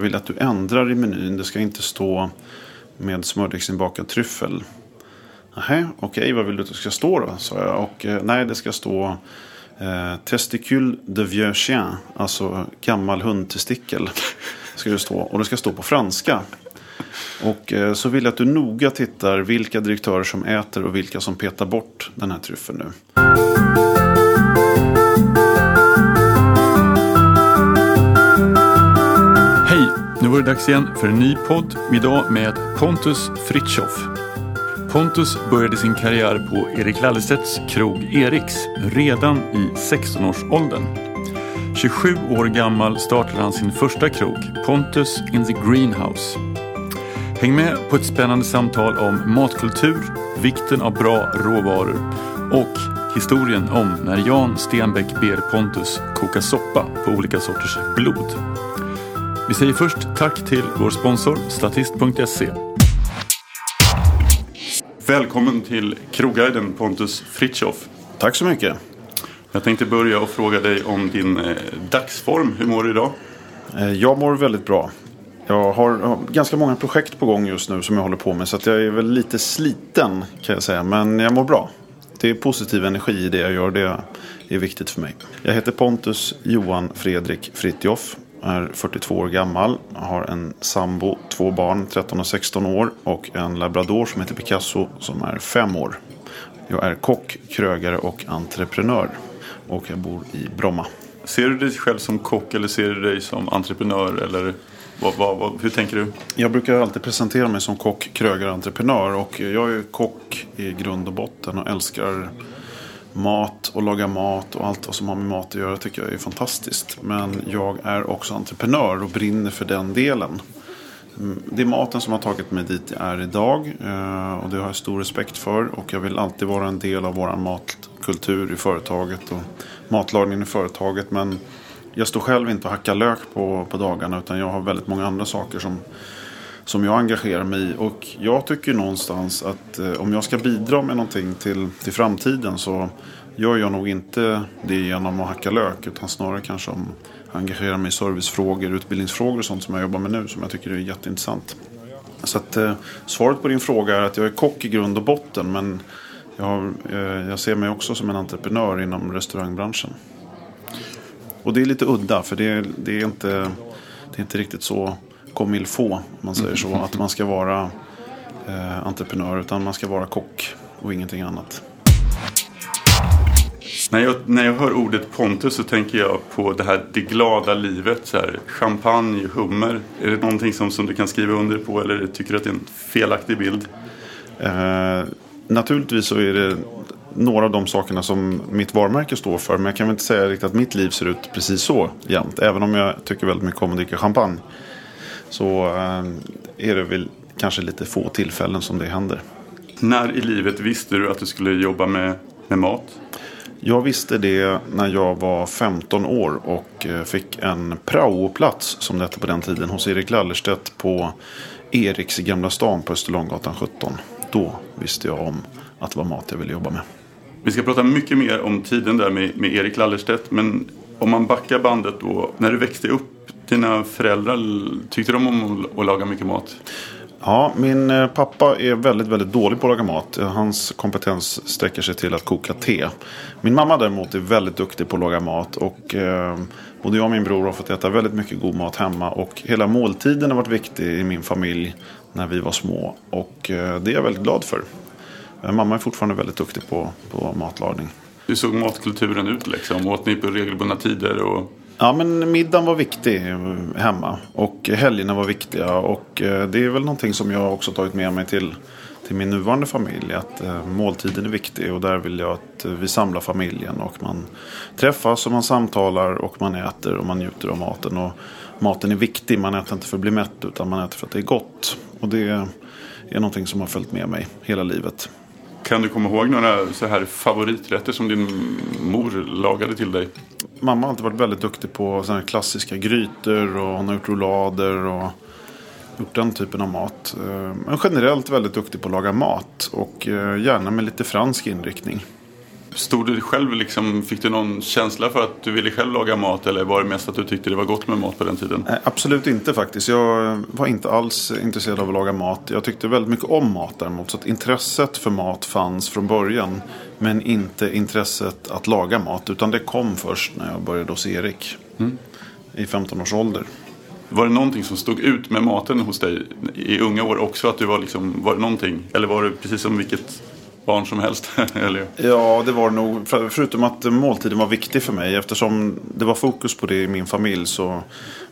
Jag vill att du ändrar i menyn. Det ska inte stå med smördegsinbakad tryffel. Nähä, okej, vad vill du att det ska stå då? sa jag. Och eh, nej, det ska stå eh, testicule de vieux chien. Alltså gammal hundtestikel. Ska det stå. Och det ska stå på franska. Och eh, så vill jag att du noga tittar vilka direktörer som äter och vilka som petar bort den här tryffeln nu. Nu var det dags igen för en ny podd. Idag med Pontus Fritjof. Pontus började sin karriär på Erik Lallestedts krog Eriks redan i 16-årsåldern. 27 år gammal startade han sin första krog, Pontus in the Greenhouse. Häng med på ett spännande samtal om matkultur, vikten av bra råvaror och historien om när Jan Stenbeck ber Pontus koka soppa på olika sorters blod. Vi säger först tack till vår sponsor Statist.se. Välkommen till Krogguiden Pontus Fritjof. Tack så mycket. Jag tänkte börja och fråga dig om din eh, dagsform. Hur mår du idag? Eh, Jag mår väldigt bra. Jag har, jag har ganska många projekt på gång just nu som jag håller på med. Så att jag är väl lite sliten kan jag säga. Men jag mår bra. Det är positiv energi i det jag gör. Det är viktigt för mig. Jag heter Pontus Johan Fredrik Fritjof. Är 42 år gammal. Har en sambo, två barn, 13 och 16 år. Och en labrador som heter Picasso som är 5 år. Jag är kock, krögare och entreprenör. Och jag bor i Bromma. Ser du dig själv som kock eller ser du dig som entreprenör? Eller vad, vad, vad, hur tänker du? Jag brukar alltid presentera mig som kock, krögare, entreprenör. Och jag är kock i grund och botten och älskar mat och laga mat och allt vad som har med mat att göra tycker jag är fantastiskt. Men jag är också entreprenör och brinner för den delen. Mm, det är maten som har tagit mig dit jag är idag eh, och det har jag stor respekt för. Och jag vill alltid vara en del av vår matkultur i företaget och matlagningen i företaget. Men jag står själv inte och hackar lök på, på dagarna utan jag har väldigt många andra saker som, som jag engagerar mig i. Och jag tycker någonstans att eh, om jag ska bidra med någonting till, till framtiden så gör jag nog inte det genom att hacka lök utan snarare kanske om engagera mig i servicefrågor, utbildningsfrågor och sånt som jag jobbar med nu som jag tycker är jätteintressant. Så att, eh, svaret på din fråga är att jag är kock i grund och botten men jag, har, eh, jag ser mig också som en entreprenör inom restaurangbranschen. Och det är lite udda för det, är- det, är, inte, det är inte riktigt så comme il faut, om man säger så. Att man ska vara eh, entreprenör utan man ska vara kock och ingenting annat. När jag, när jag hör ordet Pontus så tänker jag på det här det glada livet. Så här, champagne, hummer. Är det någonting som, som du kan skriva under på eller tycker du att det är en felaktig bild? Eh, naturligtvis så är det några av de sakerna som mitt varumärke står för. Men jag kan väl inte säga riktigt att mitt liv ser ut precis så jämt. Även om jag tycker väldigt mycket om att dricka champagne. Så eh, är det väl kanske lite få tillfällen som det händer. När i livet visste du att du skulle jobba med, med mat? Jag visste det när jag var 15 år och eh, fick en praoplats som det hette på den tiden hos Erik Lallerstedt på Eriks i Gamla stan på Österlånggatan 17. Då visste jag om att det var mat jag ville jobba med. Vi ska prata mycket mer om tiden där med, med Erik Lallerstedt. Men om man backar bandet då. När du växte upp, dina föräldrar, tyckte de om att laga mycket mat? Ja, min eh, pappa är väldigt, väldigt dålig på att laga mat. Hans kompetens sträcker sig till att koka te. Min mamma däremot är väldigt duktig på att laga mat. Och eh, både jag och min bror har fått äta väldigt mycket god mat hemma. Och hela måltiden har varit viktig i min familj när vi var små. Och eh, det är jag väldigt glad för. Eh, Mamma är fortfarande väldigt duktig på, på matlagning. Hur såg matkulturen ut liksom? Åt ni på regelbundna tider? Och... Ja, men middagen var viktig hemma. Och helgerna var viktiga. Och eh, det är väl någonting som jag också tagit med mig till, till min nuvarande familj. Att eh, måltiden är viktig. Och där vill jag att vi samlar familjen. Och man träffas och man samtalar. Och man äter och man njuter av maten. Och maten är viktig. Man äter inte för att bli mätt. Utan man äter för att det är gott. Och det är någonting som har följt med mig hela livet. Kan du komma ihåg några så här favoriträtter som din mor lagade till dig? Mamma har alltid varit väldigt duktig på såna klassiska grytor och hon har gjort roulader och gjort den typen av mat. Eh, Men generellt väldigt duktig på att laga mat och eh, gärna med lite fransk inriktning. Stod du själv liksom, fick du någon känsla för att du ville själv laga mat eller var det mest att du tyckte det var gott med mat på den tiden? Nej, absolut inte faktiskt. Jag var inte alls intresserad av att laga mat. Jag tyckte väldigt mycket om mat däremot. Så intresset för mat fanns från början. Men inte intresset att laga mat. Utan det kom först när jag började hos Erik. Mm. I 15 års ålder. Var det någonting som stod ut med maten hos dig i unga år också? Att du var liksom, var det någonting? Eller var det precis som vilket barn som helst? eller? Ja, det var det nog. Förutom att måltiden var viktig för mig. Eftersom det var fokus på det i min familj så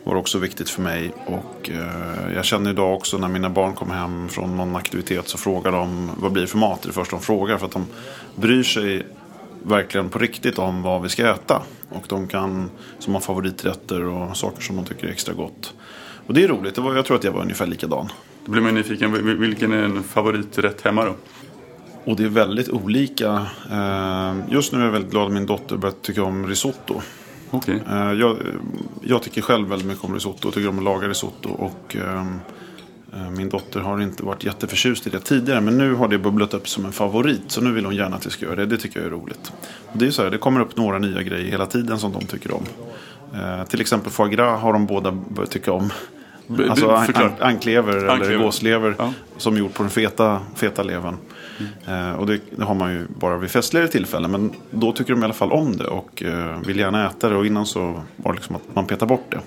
var det också viktigt för mig. Och eh, jag känner idag också när mina barn kommer hem från någon aktivitet så frågar de vad blir det för mat? Det är först de frågar. För att de bryr sig verkligen på riktigt om vad vi ska äta. Och de kan, som har favoriträtter och saker som de tycker är extra gott. Och det är roligt. Det var, jag tror att jag var ungefär likadan. Då blir man nyfiken. Vilken är en favoriträtt hemma då? Och det är väldigt olika. Eh, just nu är jag väldigt glad att min dotter börjat tycka om risotto. Okay. Eh, jag, jag tycker själv väldigt mycket om risotto och tycker om att laga risotto. Och eh, min dotter har inte varit jätteförtjust i det tidigare. Men nu har det bubblat upp som en favorit. Så nu vill hon gärna att jag ska göra det. Det tycker jag är roligt. Och det är så här, det kommer upp några nya grejer hela tiden som de tycker om. till exempel foie gras har de båda börjat tycka om. Alltså an, anklever eller gåslever ja. som gjort på den feta, feta levern. Mm. och det, det, har man ju bara vid festligare tillfällen. Men då tycker de i alla fall om det och eh, vill gärna äta det. Och innan så var det liksom att man petar bort det.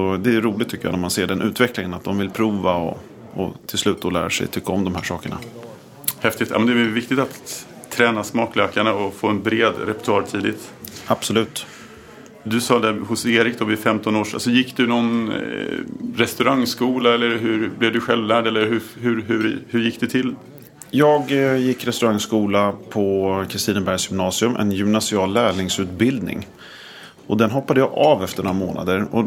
Och det är roligt tycker jag när man ser den utvecklingen. Att de vill prova och, och till slut då lär sig tycka om de här sakerna. Häftigt. Ja, men det är viktigt att träna smaklökarna och få en bred repertoar tidigt. Absolut. Du sa det hos Erik då vid 15 års alltså gick du någon eh, restaurangskola eller hur blev du självlärd eller hur, hur, hur, hur gick det till? Jag eh, gick restaurangskola på Kristinebergs gymnasium, en gymnasial lärlingsutbildning. Och den hoppade jag av efter några månader. Och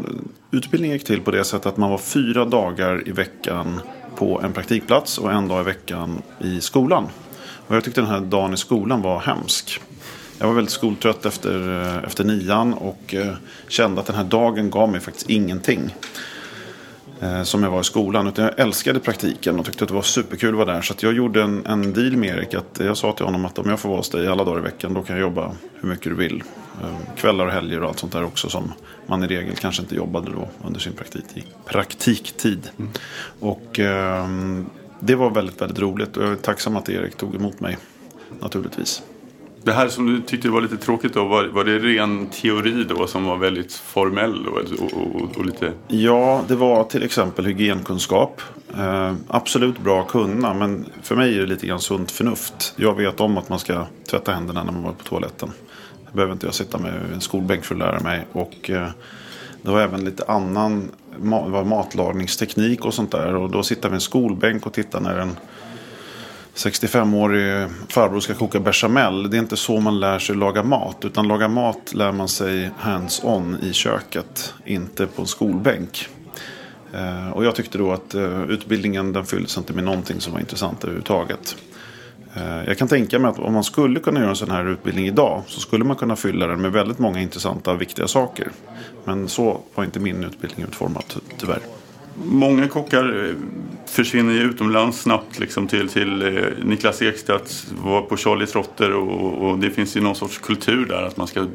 utbildningen gick till på det sättet att man var fyra dagar i veckan på en praktikplats och en dag i veckan i skolan. Och jag tyckte den här dagen i skolan var hemsk. Jag var väldigt skoltrött efter, eh, efter nian och eh, kände att den här dagen gav mig faktiskt ingenting. Eh, som jag var i skolan. Utan jag älskade praktiken och tyckte att det var superkul att vara där. Så jag gjorde en, en deal med Erik. Att jag sa till honom att om jag får vara hos dig alla dagar i veckan då kan jag jobba hur mycket du vill. Kvällar och helger och allt sånt där också som man i regel kanske inte jobbade då under sin praktiktid. praktiktid. Mm. Och eh, det var väldigt, väldigt roligt och jag är tacksam att Erik tog emot mig naturligtvis. Det här som du tyckte var lite tråkigt då, var, var det ren teori då som var väldigt formell och, och, och, och lite? Ja, det var till exempel hygienkunskap. Eh, absolut bra att kunna, men för mig är det lite grann sunt förnuft. Jag vet om att man ska tvätta händerna när man var på toaletten. Det behöver inte jag sitta med en skolbänk för att lära mig. Och eh, det var även lite annan ma matlagningsteknik och sånt där. Och då sitta med en skolbänk och titta när en 65-årig farbror ska koka bechamel. Det är inte så man lär sig laga mat. Utan laga mat lär man sig hands-on i köket. Inte på en skolbänk. Eh, och jag tyckte då att eh, utbildningen den fylldes inte med någonting som var intressant överhuvudtaget. Eh, jag kan tänka mig att om man skulle kunna göra en sån här utbildning idag så skulle man kunna fylla den med väldigt många intressanta och viktiga saker. Men så var inte min utbildning utformad tyvärr. Många kockar eh, försvinner ju utomlands snabbt liksom till, till eh, Niklas Ekstedt var på Charlie Trotter och, och, det finns ju någon sorts kultur där att man ska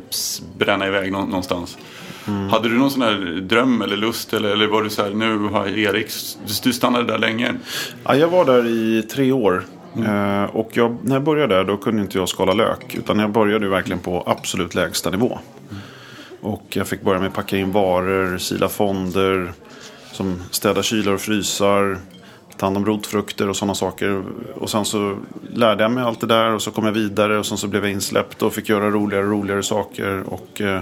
bränna iväg någonstans. Mm. Hade du någon sån här dröm eller lust eller, eller var du så här nu har Erik, du stannade där länge? Ja, jag var där i tre år. Mm. Eh, och jag, när jag började där då kunde inte jag skala lök. Utan jag började verkligen på absolut lägsta nivå. Mm. Och jag fick börja med att packa in varor, sila fonder, som städar kylar och frysar, tar hand om rotfrukter och sådana saker. Och sen så lärde jag mig allt det där och så kom jag vidare och sen så blev jag insläppt och fick göra roligare och roligare saker. Och, eh,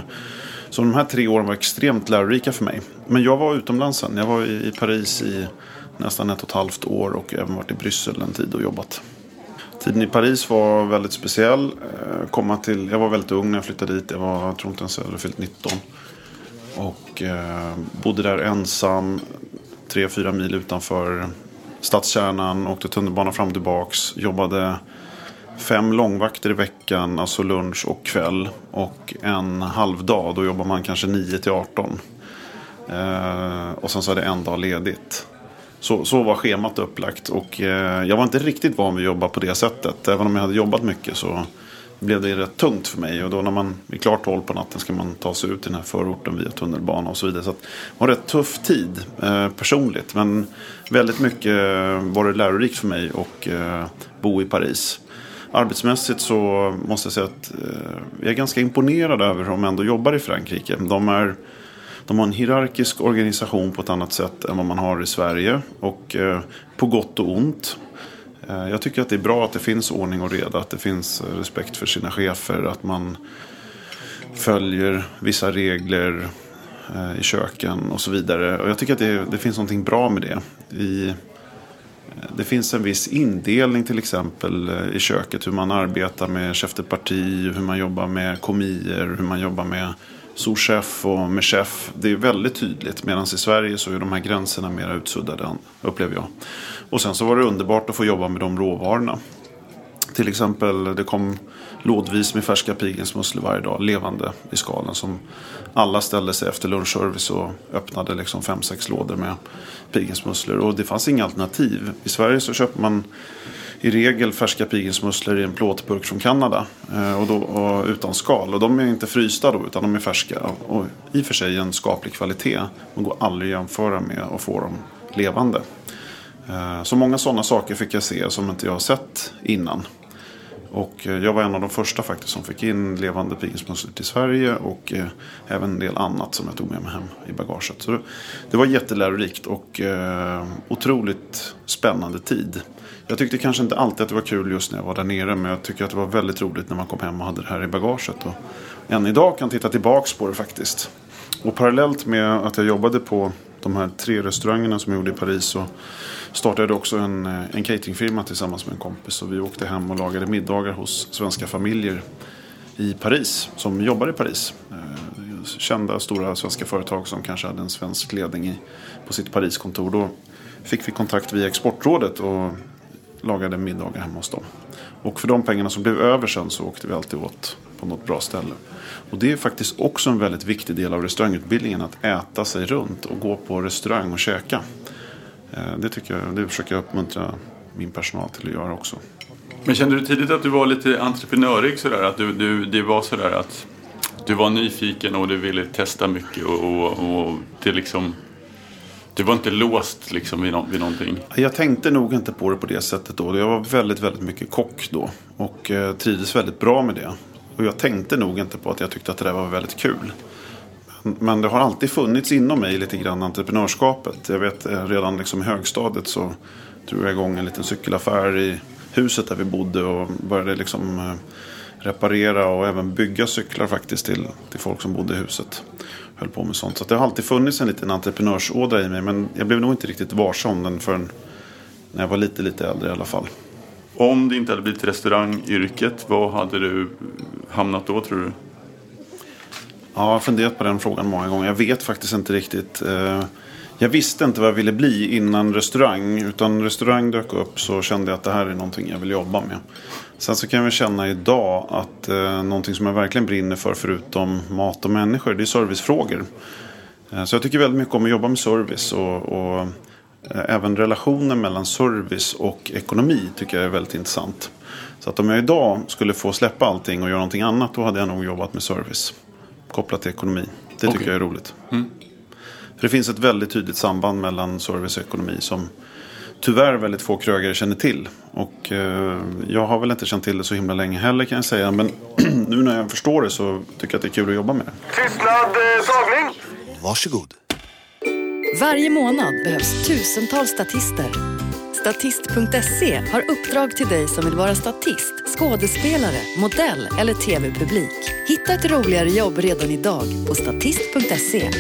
så de här tre åren var extremt lärorika för mig. Men jag var utomlands sen. Jag var i Paris i nästan ett och ett halvt år och även varit i Bryssel en tid och jobbat. Tiden i Paris var väldigt speciell. Eh, komma till, jag var väldigt ung när jag flyttade dit. Jag, var, jag tror inte ens jag hade fyllt 19. Och eh, bodde där ensam, tre, fyra mil utanför stadskärnan. Åkte tunnelbana fram och tillbaks. Jobbade fem långvakter i veckan, alltså lunch och kväll. Och en halvdag, då jobbar man kanske 9 till 18. Eh, och sen så är det en dag ledigt. Så, så var schemat upplagt. Och eh, jag var inte riktigt van vid att jobba på det sättet. Även om jag hade jobbat mycket så blev det rätt tungt för mig. Och då när man är klart 12 på natten ska man ta sig ut i den här förorten via tunnelbana och så vidare. Så det var en rätt tuff tid eh, personligt. Men väldigt mycket eh, var det lärorikt för mig att eh, bo i Paris. Arbetsmässigt så måste jag säga att eh, jag är ganska imponerad över hur de ändå jobbar i Frankrike. De, är, de har en hierarkisk organisation på ett annat sätt än vad man har i Sverige. Och eh, på gott och ont. Eh, jag tycker att det är bra att det finns ordning och reda, att det finns eh, respekt för sina chefer, att man följer vissa regler eh, i köken och så vidare. Och jag tycker att det, det finns någonting bra med det. I, det finns en viss indelning till exempel i köket. Hur man arbetar med chef de parti, hur man jobbar med komier, hur man jobbar med souschef och med chef. Det är väldigt tydligt. Medan i Sverige så är de här gränserna mer utsuddade, upplever jag. Och sen så var det underbart att få jobba med de råvarorna. Till exempel, det kom lådvis med färska pilgrimsmusslor varje dag, levande i skalen. Som alla ställde sig efter lunchservice och öppnade liksom fem, sex lådor med pilgrimsmusslor. Och det fanns inga alternativ. I Sverige så köper man i regel färska pilgrimsmusslor i en plåtburk från Kanada. Eh, och, då, och utan skal. Och de är inte frysta då utan de är färska. Och i och för sig en skaplig kvalitet. Men går aldrig att jämföra med att få dem levande. Eh, så många sådana saker fick jag se som inte jag har sett innan. Och eh, jag var en av de första faktiskt som fick in levande pilgrimsmusslor till Sverige. Och eh, även en del annat som jag tog med mig hem i bagaget. Så det var jättelärorikt och eh, otroligt spännande tid. Jag tyckte kanske inte alltid att det var kul just när jag var där nere. Men jag tycker att det var väldigt roligt när man kom hem och hade det här i bagaget. Och än idag kan titta tillbaks på det faktiskt. Och parallellt med att jag jobbade på de här tre restaurangerna som jag gjorde i Paris. Så startade också en, eh, en cateringfirma tillsammans med en kompis. Och vi åkte hem och lagade middagar hos svenska familjer i Paris. Som jobbar i Paris. Eh, kända stora svenska företag som kanske hade en svensk ledning i, på sitt Pariskontor. Då fick vi kontakt via Exportrådet och lagade middagar hemma hos dem. Och för de pengarna som blev över sen så åkte vi alltid åt på något bra ställe. Och det är faktiskt också en väldigt viktig del av restaurangutbildningen. Att äta sig runt och gå på restaurang och käka. Eh, det, tycker jag, det försöker jag uppmuntra min personal till att göra också. Men kände du tidigt att du var lite entreprenörig sådär? Att du, du, det var sådär att du var nyfiken och du ville testa mycket och, och, och det liksom du var inte låst liksom vid, no vid någonting? Jag tänkte nog inte på det på det sättet då. Jag var väldigt, väldigt mycket kock då. Och eh, trivdes väldigt bra med det. Och jag tänkte nog inte på att jag tyckte att det där var väldigt kul. Men det har alltid funnits inom mig lite grann entreprenörskapet. Jag vet eh, redan liksom i högstadiet så drog jag igång en liten cykelaffär i huset där vi bodde och började liksom eh, reparera och även bygga cyklar faktiskt till, till folk som bodde i huset. Höll på med sånt. Så det har alltid funnits en liten entreprenörsådra i mig men jag blev nog inte riktigt varse om den förrän när jag var lite, lite äldre i alla fall. Om det inte hade blivit restaurangyrket, vad hade du hamnat då tror du? Ja, jag har funderat på den frågan många gånger. Jag vet faktiskt inte riktigt. Eh, jag visste inte vad jag ville bli innan restaurang. Utan restaurang dök upp så kände jag att det här är någonting jag vill jobba med. Sen så kan jag känna idag att eh, någonting som jag verkligen brinner för förutom mat och människor. Det är servicefrågor. Eh, så jag tycker väldigt mycket om att jobba med service. Och, och eh, även relationen mellan service och ekonomi tycker jag är väldigt intressant. Så att om jag idag skulle få släppa allting och göra någonting annat då hade jag nog jobbat med service kopplat till ekonomi. Det tycker okay. jag är roligt. Mm. För det finns ett väldigt tydligt samband mellan service och ekonomi som tyvärr väldigt få krögare känner till. Och eh, jag har väl inte känt till det så himla länge heller kan jag säga. Men nu när jag förstår det så tycker jag att det är kul att jobba med det. Tystnad, eh, tagning! Varsågod. Varje månad behövs tusentals statister Statist.se har uppdrag till dig som vill vara statist, skådespelare, modell eller tv-publik. Hitta ett roligare jobb redan idag på statist.se.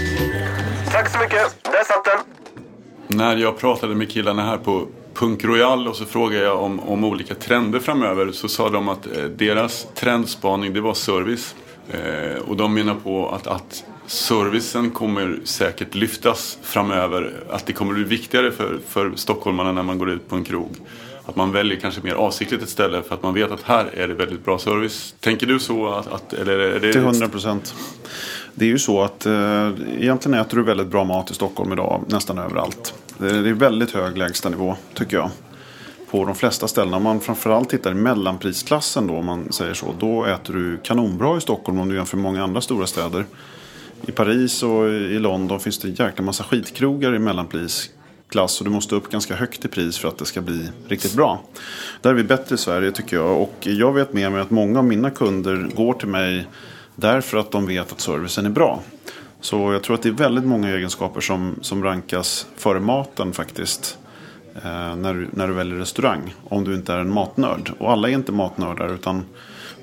Tack så mycket, där satt den. När jag pratade med killarna här på Punk Royal och så frågade jag om, om olika trender framöver så sa de att eh, deras trendspaning det var service. Eh, och de menar på att, att servicen kommer säkert lyftas framöver. Att det kommer bli viktigare för, för stockholmarna när man går ut på en krog. Att man väljer kanske mer avsiktligt ett ställe för att man vet att här är det väldigt bra service. Tänker du så? Att, att eller är det... Till hundra procent. Det är ju så att eh, egentligen äter du väldigt bra mat i Stockholm idag nästan överallt. Det är väldigt hög lägstanivå tycker jag. på de flesta ställena. Om man framförallt tittar i mellanprisklassen då, om man säger så. Då äter du kanonbra i Stockholm om du jämför med många andra stora städer. I Paris och i London finns det en jäkla massa skitkrogar i mellanprisklass. Och du måste upp ganska högt i pris för att det ska bli riktigt bra. Där är vi bättre i Sverige tycker jag. Och jag vet med mig att många av mina kunder går till mig därför att de vet att servicen är bra. Så jag tror att det är väldigt många egenskaper som, som rankas före maten faktiskt. Eh, när, du, när du väljer restaurang. Om du inte är en matnörd. Och alla är inte matnördar utan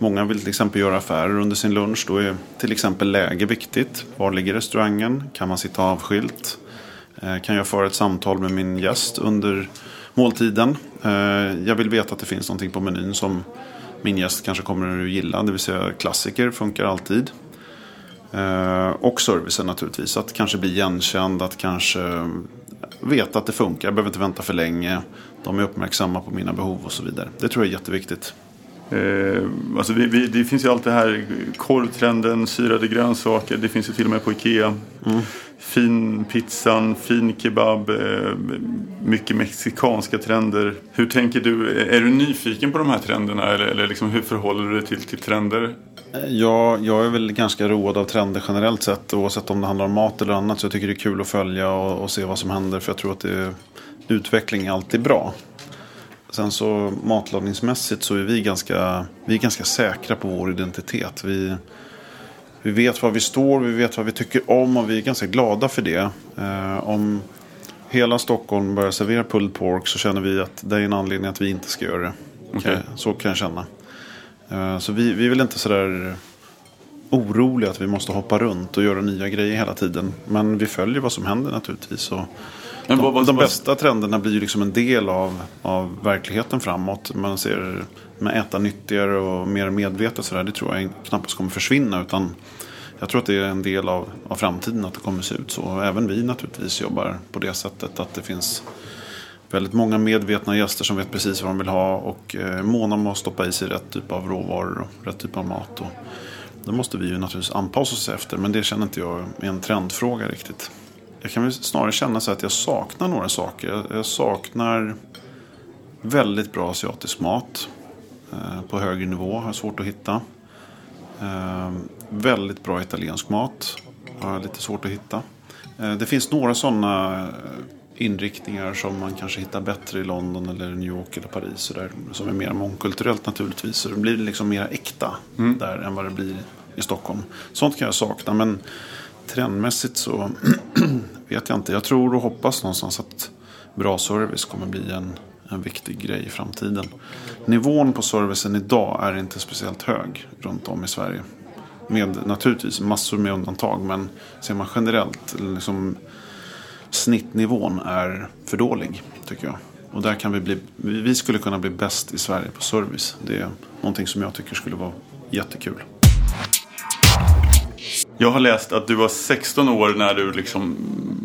många vill till exempel göra affärer under sin lunch. Då är till exempel läge viktigt. Var ligger restaurangen? Kan man sitta avskilt? Eh, kan jag föra ett samtal med min gäst under måltiden? Eh, jag vill veta att det finns någonting på menyn som min gäst kanske kommer att gilla. Det vill säga klassiker funkar alltid. Eh, och servicen naturligtvis. Att kanske bli igenkänd, att kanske veta att det funkar. Jag behöver inte vänta för länge. De är uppmärksamma på mina behov och så vidare. Det tror jag är jätteviktigt. Eh, alltså vi, vi, det finns ju allt det här korvtrenden, syrade grönsaker. Det finns ju till och med på Ikea. Mm. Fin pizzan, fin kebab, eh, mycket mexikanska trender. Hur tänker du? Är du nyfiken på de här trenderna eller, eller liksom, hur förhåller du dig till, till trender? Ja, jag är väl ganska road av trender generellt sett. Oavsett om det handlar om mat eller annat. Så jag tycker det är kul att följa och, och se vad som händer. För jag tror att det, utveckling är alltid bra. Sen så matlagningsmässigt så är vi ganska, vi är ganska säkra på vår identitet. Vi, vi vet var vi står, vi vet vad vi tycker om och vi är ganska glada för det. Eh, om hela Stockholm börjar servera pulled pork så känner vi att det är en anledning att vi inte ska göra det. Okay. Så kan jag känna. Eh, så vi, vi är väl inte sådär oroliga att vi måste hoppa runt och göra nya grejer hela tiden. Men vi följer vad som händer naturligtvis. Och de, vad, vad, de bästa trenderna blir ju liksom en del av, av verkligheten framåt. Man ser med äta nyttigare och mer medvetet sådär. Det tror jag knappast kommer försvinna. Utan jag tror att det är en del av, av framtiden att det kommer se ut så. Även vi naturligtvis jobbar på det sättet. Att det finns väldigt många medvetna gäster som vet precis vad de vill ha. Och eh, måna om att stoppa i sig rätt typ av råvaror och rätt typ av mat. Och det måste vi ju naturligtvis anpassa oss efter. Men det känner inte jag är en trendfråga riktigt. Jag kan väl snarare känna så att jag saknar några saker. Jag saknar väldigt bra asiatisk mat. Eh, på högre nivå har svårt att hitta. Eh, väldigt bra italiensk mat har jag lite svårt att hitta. Eh, det finns några sådana inriktningar som man kanske hittar bättre i London eller New York eller Paris. Och där, som är mer mångkulturellt naturligtvis. Så det blir liksom mer äkta mm. där än vad det blir i Stockholm. Sånt kan jag sakna. Men trendmässigt så vet jag inte. Jag tror och hoppas någonstans att bra service kommer bli en, en viktig grej i framtiden. Nivån på servicen idag är inte speciellt hög runt om i Sverige. Med naturligtvis massor med undantag. Men ser man generellt, liksom, snittnivån är för dålig tycker jag. Och där kan vi bli, vi skulle kunna bli bäst i Sverige på service. Det är någonting som jag tycker skulle vara jättekul. Jag har läst att du var 16 år när du liksom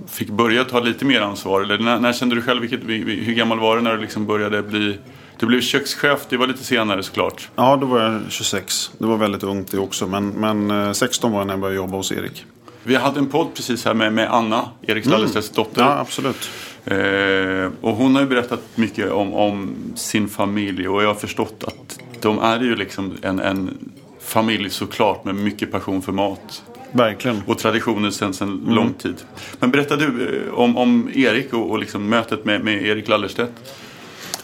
fick börja ta lite mer ansvar. Eller när, när kände du själv, vilket, hur gammal var du när du liksom började bli du blev kökschef, det var lite senare såklart. Ja, då var jag 26. Det var väldigt ungt det också. Men, men 16 eh, var jag när jag började jobba hos Erik. Vi hade en podd precis här med, med Anna, Erik Stallerstedts mm. dotter. Ja, absolut. Eh, och hon har ju berättat mycket om, om, sin familj och jag har förstått att de är ju liksom en, en familj såklart med mycket passion för mat. Verkligen. Och traditioner sedan en mm. lång tid. Men berätta du eh, om, om Erik och, och liksom mötet med, med Erik Lallerstedt.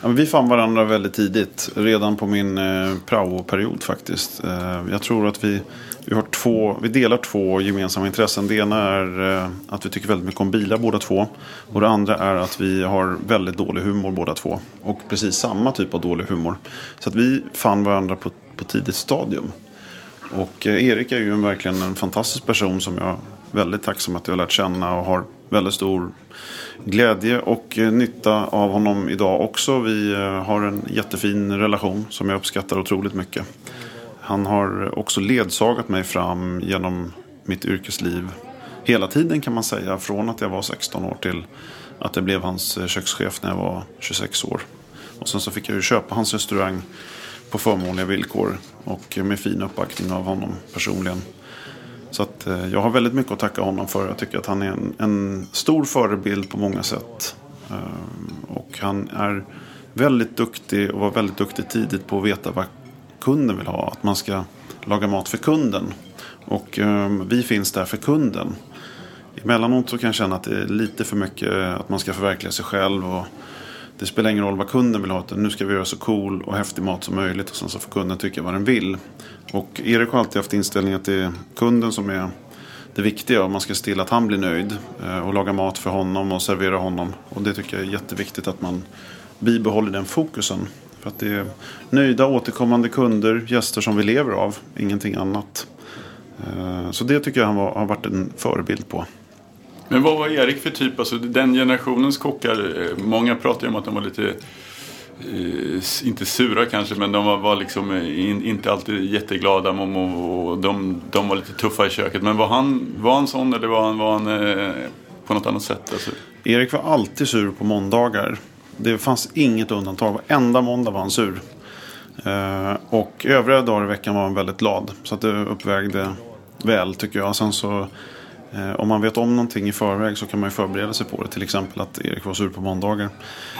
Ja, vi fann varandra väldigt tidigt. Redan på min eh, praoperiod faktiskt. Eh, jag tror att vi, vi, har två, vi delar två gemensamma intressen. Det ena är eh, att vi tycker väldigt mycket om bilar båda två. Och det andra är att vi har väldigt dålig humor båda två. Och precis samma typ av dålig humor. Så att vi fann varandra på, på tidigt stadium. Och eh, Erik är ju verkligen en fantastisk person som jag är väldigt tacksam att jag har lärt känna och har väldigt stor glädje och eh, nytta av honom idag också. Vi eh, har en jättefin relation som jag uppskattar otroligt mycket. Han har också ledsagat mig fram genom mitt yrkesliv hela tiden kan man säga. Från att jag var 16 år till att jag blev hans kökschef när jag var 26 år. Och sen så fick jag ju köpa hans restaurang på förmånliga villkor och med fin uppbackning av honom personligen. Så att, eh, jag har väldigt mycket att tacka honom för. Jag tycker att han är en, en stor förebild på många sätt. Eh, och han är väldigt duktig och var väldigt duktig tidigt på att veta vad kunden vill ha. Att man ska laga mat för kunden. Och ehm, vi finns där för kunden. Emellanåt så kan jag känna att det är lite för mycket att man ska förverkliga sig själv. Och det spelar ingen roll vad kunden vill ha. Utan nu ska vi göra så cool och häftig mat som möjligt. Och sen så får kunden tycka vad den vill. Och Erik har alltid haft inställningen att det är kunden som är det viktiga. Och man ska se till att han blir nöjd. Eh, och laga mat för honom och servera honom. Och det tycker jag är jätteviktigt att man bibehåller den fokusen. För att det är nöjda återkommande kunder, gäster som vi lever av. Ingenting annat. Eh, så det tycker jag han har varit en förebild på. Men vad var Erik för typ? Alltså den generationens kockar, eh, många pratar ju om att de var lite, eh, inte sura kanske, men de var, var liksom eh, in, inte alltid jätteglada och, och, och de, de var lite tuffa i köket. Men var han, var han sån eller var han, var han eh, på något annat sätt? Alltså, Erik var alltid sur på måndagar. Det fanns inget undantag. Varenda måndag var han sur. Eh, och övriga dagar i veckan var han väldigt glad. Så att det uppvägde väl tycker jag. Sen så om man vet om någonting i förväg så kan man ju förbereda sig på det. Till exempel att Erik var sur på måndagar.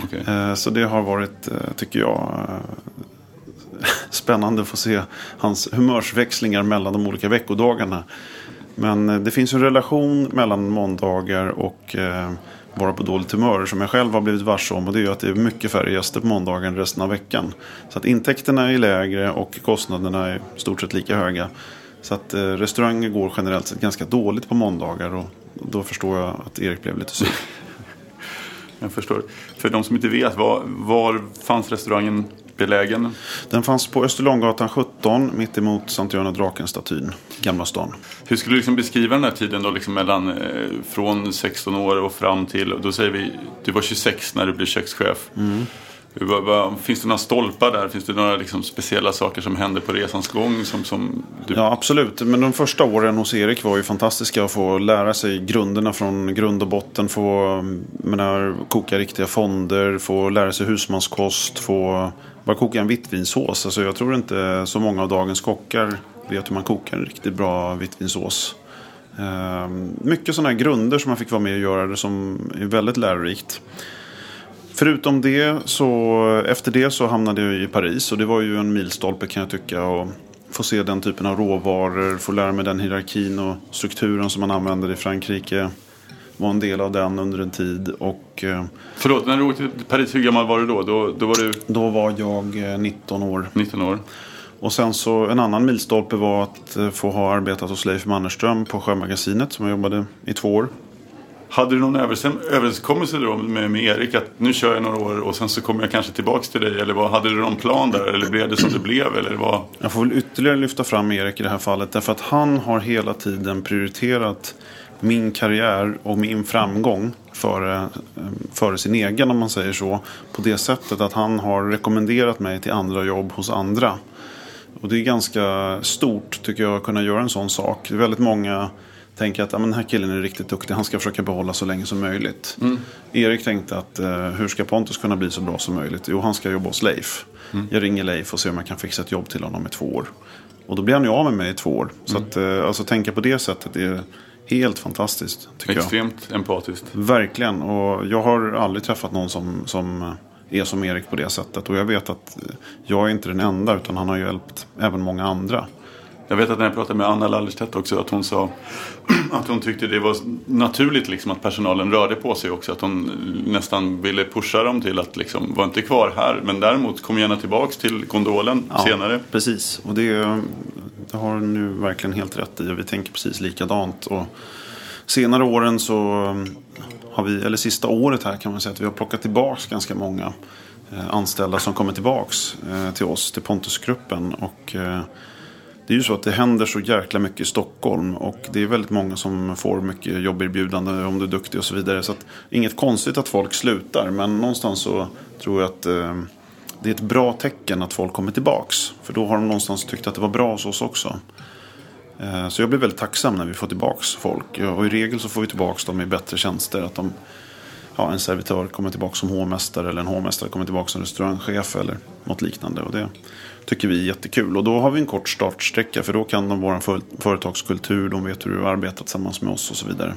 okej. Eh, så det har varit, eh, tycker jag, eh, spännande att få se hans humörsväxlingar mellan de olika veckodagarna. Men eh, det finns en relation mellan måndagar och eh, vara på dåligt humör som jag själv har blivit varse om. Och det är ju att det är mycket färre gäster på måndagar än resten av veckan. Så att intäkterna är lägre och kostnaderna är stort sett lika höga. Så att eh, restauranger går generellt sett ganska dåligt på måndagar. Och då förstår jag att Erik blev lite sur. Jag förstår. För de som inte vet, var, var fanns restaurangen belägen? Den fanns på Österlånggatan 17 mitt emot Sankt Göran och draken-statyn. Gamla stan. Hur skulle du liksom beskriva den här tiden då, liksom mellan eh, från 16 år och fram till, då säger vi, du var 26 när du blev kökschef. Vad, finns det några stolpar där? Finns det några liksom, speciella saker som händer på resans gång? Som, som du... Ja, absolut. Men de första åren hos Erik var ju fantastiska att få lära sig grunderna från grund och botten. Få menar, koka riktiga fonder, få lära sig husmanskost, få bara koka en vitvinsås. Alltså, jag tror inte så många av dagens kockar vet hur man kokar en riktigt bra vitvinsås. Ehm, mycket sådana här grunder som man fick vara med och göra det som är väldigt lärorikt. Förutom det så efter det så hamnade jag i Paris och det var ju en milstolpe kan jag tycka. Och få se den typen av råvaror, få lära mig den hierarkin och strukturen som man använder i Frankrike. Var en del av den under en tid och eh, Förlåt, när du åkte till Paris, hur gammal var du då? Då, då var du då var jag eh, 19 år. 19 år. Och sen så en annan milstolpe var att eh, få ha arbetat hos Leif Mannerström på Sjömagasinet som jag jobbade i två år. Hade du någon överenskommelse då med, med Erik att nu kör jag några år och sen så kommer jag kanske tillbaks till dig? Eller vad, hade du någon plan där? Eller blev det som det blev? Eller vad? Jag får väl ytterligare lyfta fram Erik i det här fallet. Därför att han har hela tiden prioriterat min karriär och min framgång före, eh, före sin egen om man säger så. På det sättet att han har rekommenderat mig till andra jobb hos andra. Och det är ganska stort tycker jag att kunna göra en sån sak. Det är väldigt många tänker att ja, men den här killen är riktigt duktig. Han ska försöka behålla så länge som möjligt. Erik tänkte att eh, hur ska Pontus kunna bli så bra som möjligt? Jo, han ska jobba hos Leif. Jag ringer Leif och ser om jag kan fixa ett jobb till honom i två år. Och då blir han ju av med mig i två år. Så att eh, alltså, tänka på det sättet är helt fantastiskt. Tycker jag. Extremt empatiskt. Verkligen. Och jag har aldrig träffat någon som, som är som Erik på det sättet. Och jag vet att jag är inte den enda utan han har hjälpt även många andra. Jag vet att när jag pratade med Anna Lallerstedt också att hon sa att hon tyckte det var naturligt liksom att personalen rörde på sig också. Att hon nästan ville pusha dem till att liksom, var inte kvar här men däremot kom gärna tillbaks till gondolen Ja, senare. Precis, och det, det har nu verkligen helt rätt i. Vi tänker precis likadant. Och senare åren så har vi, eller sista året här kan man säga att vi har plockat tillbaks ganska många eh, anställda som kommer tillbaks eh, till oss, till Pontusgruppen. Och eh, det är ju så att det händer så jäkla mycket i Stockholm och det är väldigt många som får mycket jobberbjudande om du är duktig och så vidare. Så att, inget konstigt att folk slutar men någonstans så tror jag att eh, det är ett bra tecken att folk kommer tillbaks. För då har de någonstans tyckt att det var bra hos oss också. Eh, Så jag blir väldigt tacksam när vi får tillbaks folk. Och i regel så får vi tillbaks dem i bättre tjänster. Att de, ja, en servitör kommer tillbaks som hovmästare eller en hovmästare kommer tillbaks som restaurangchef eller något liknande. Och det tycker vi är jättekul. Och då har vi en kort startsträcka för då kan de vår för, företagskultur, de vet hur du arbetar tillsammans med oss och så vidare.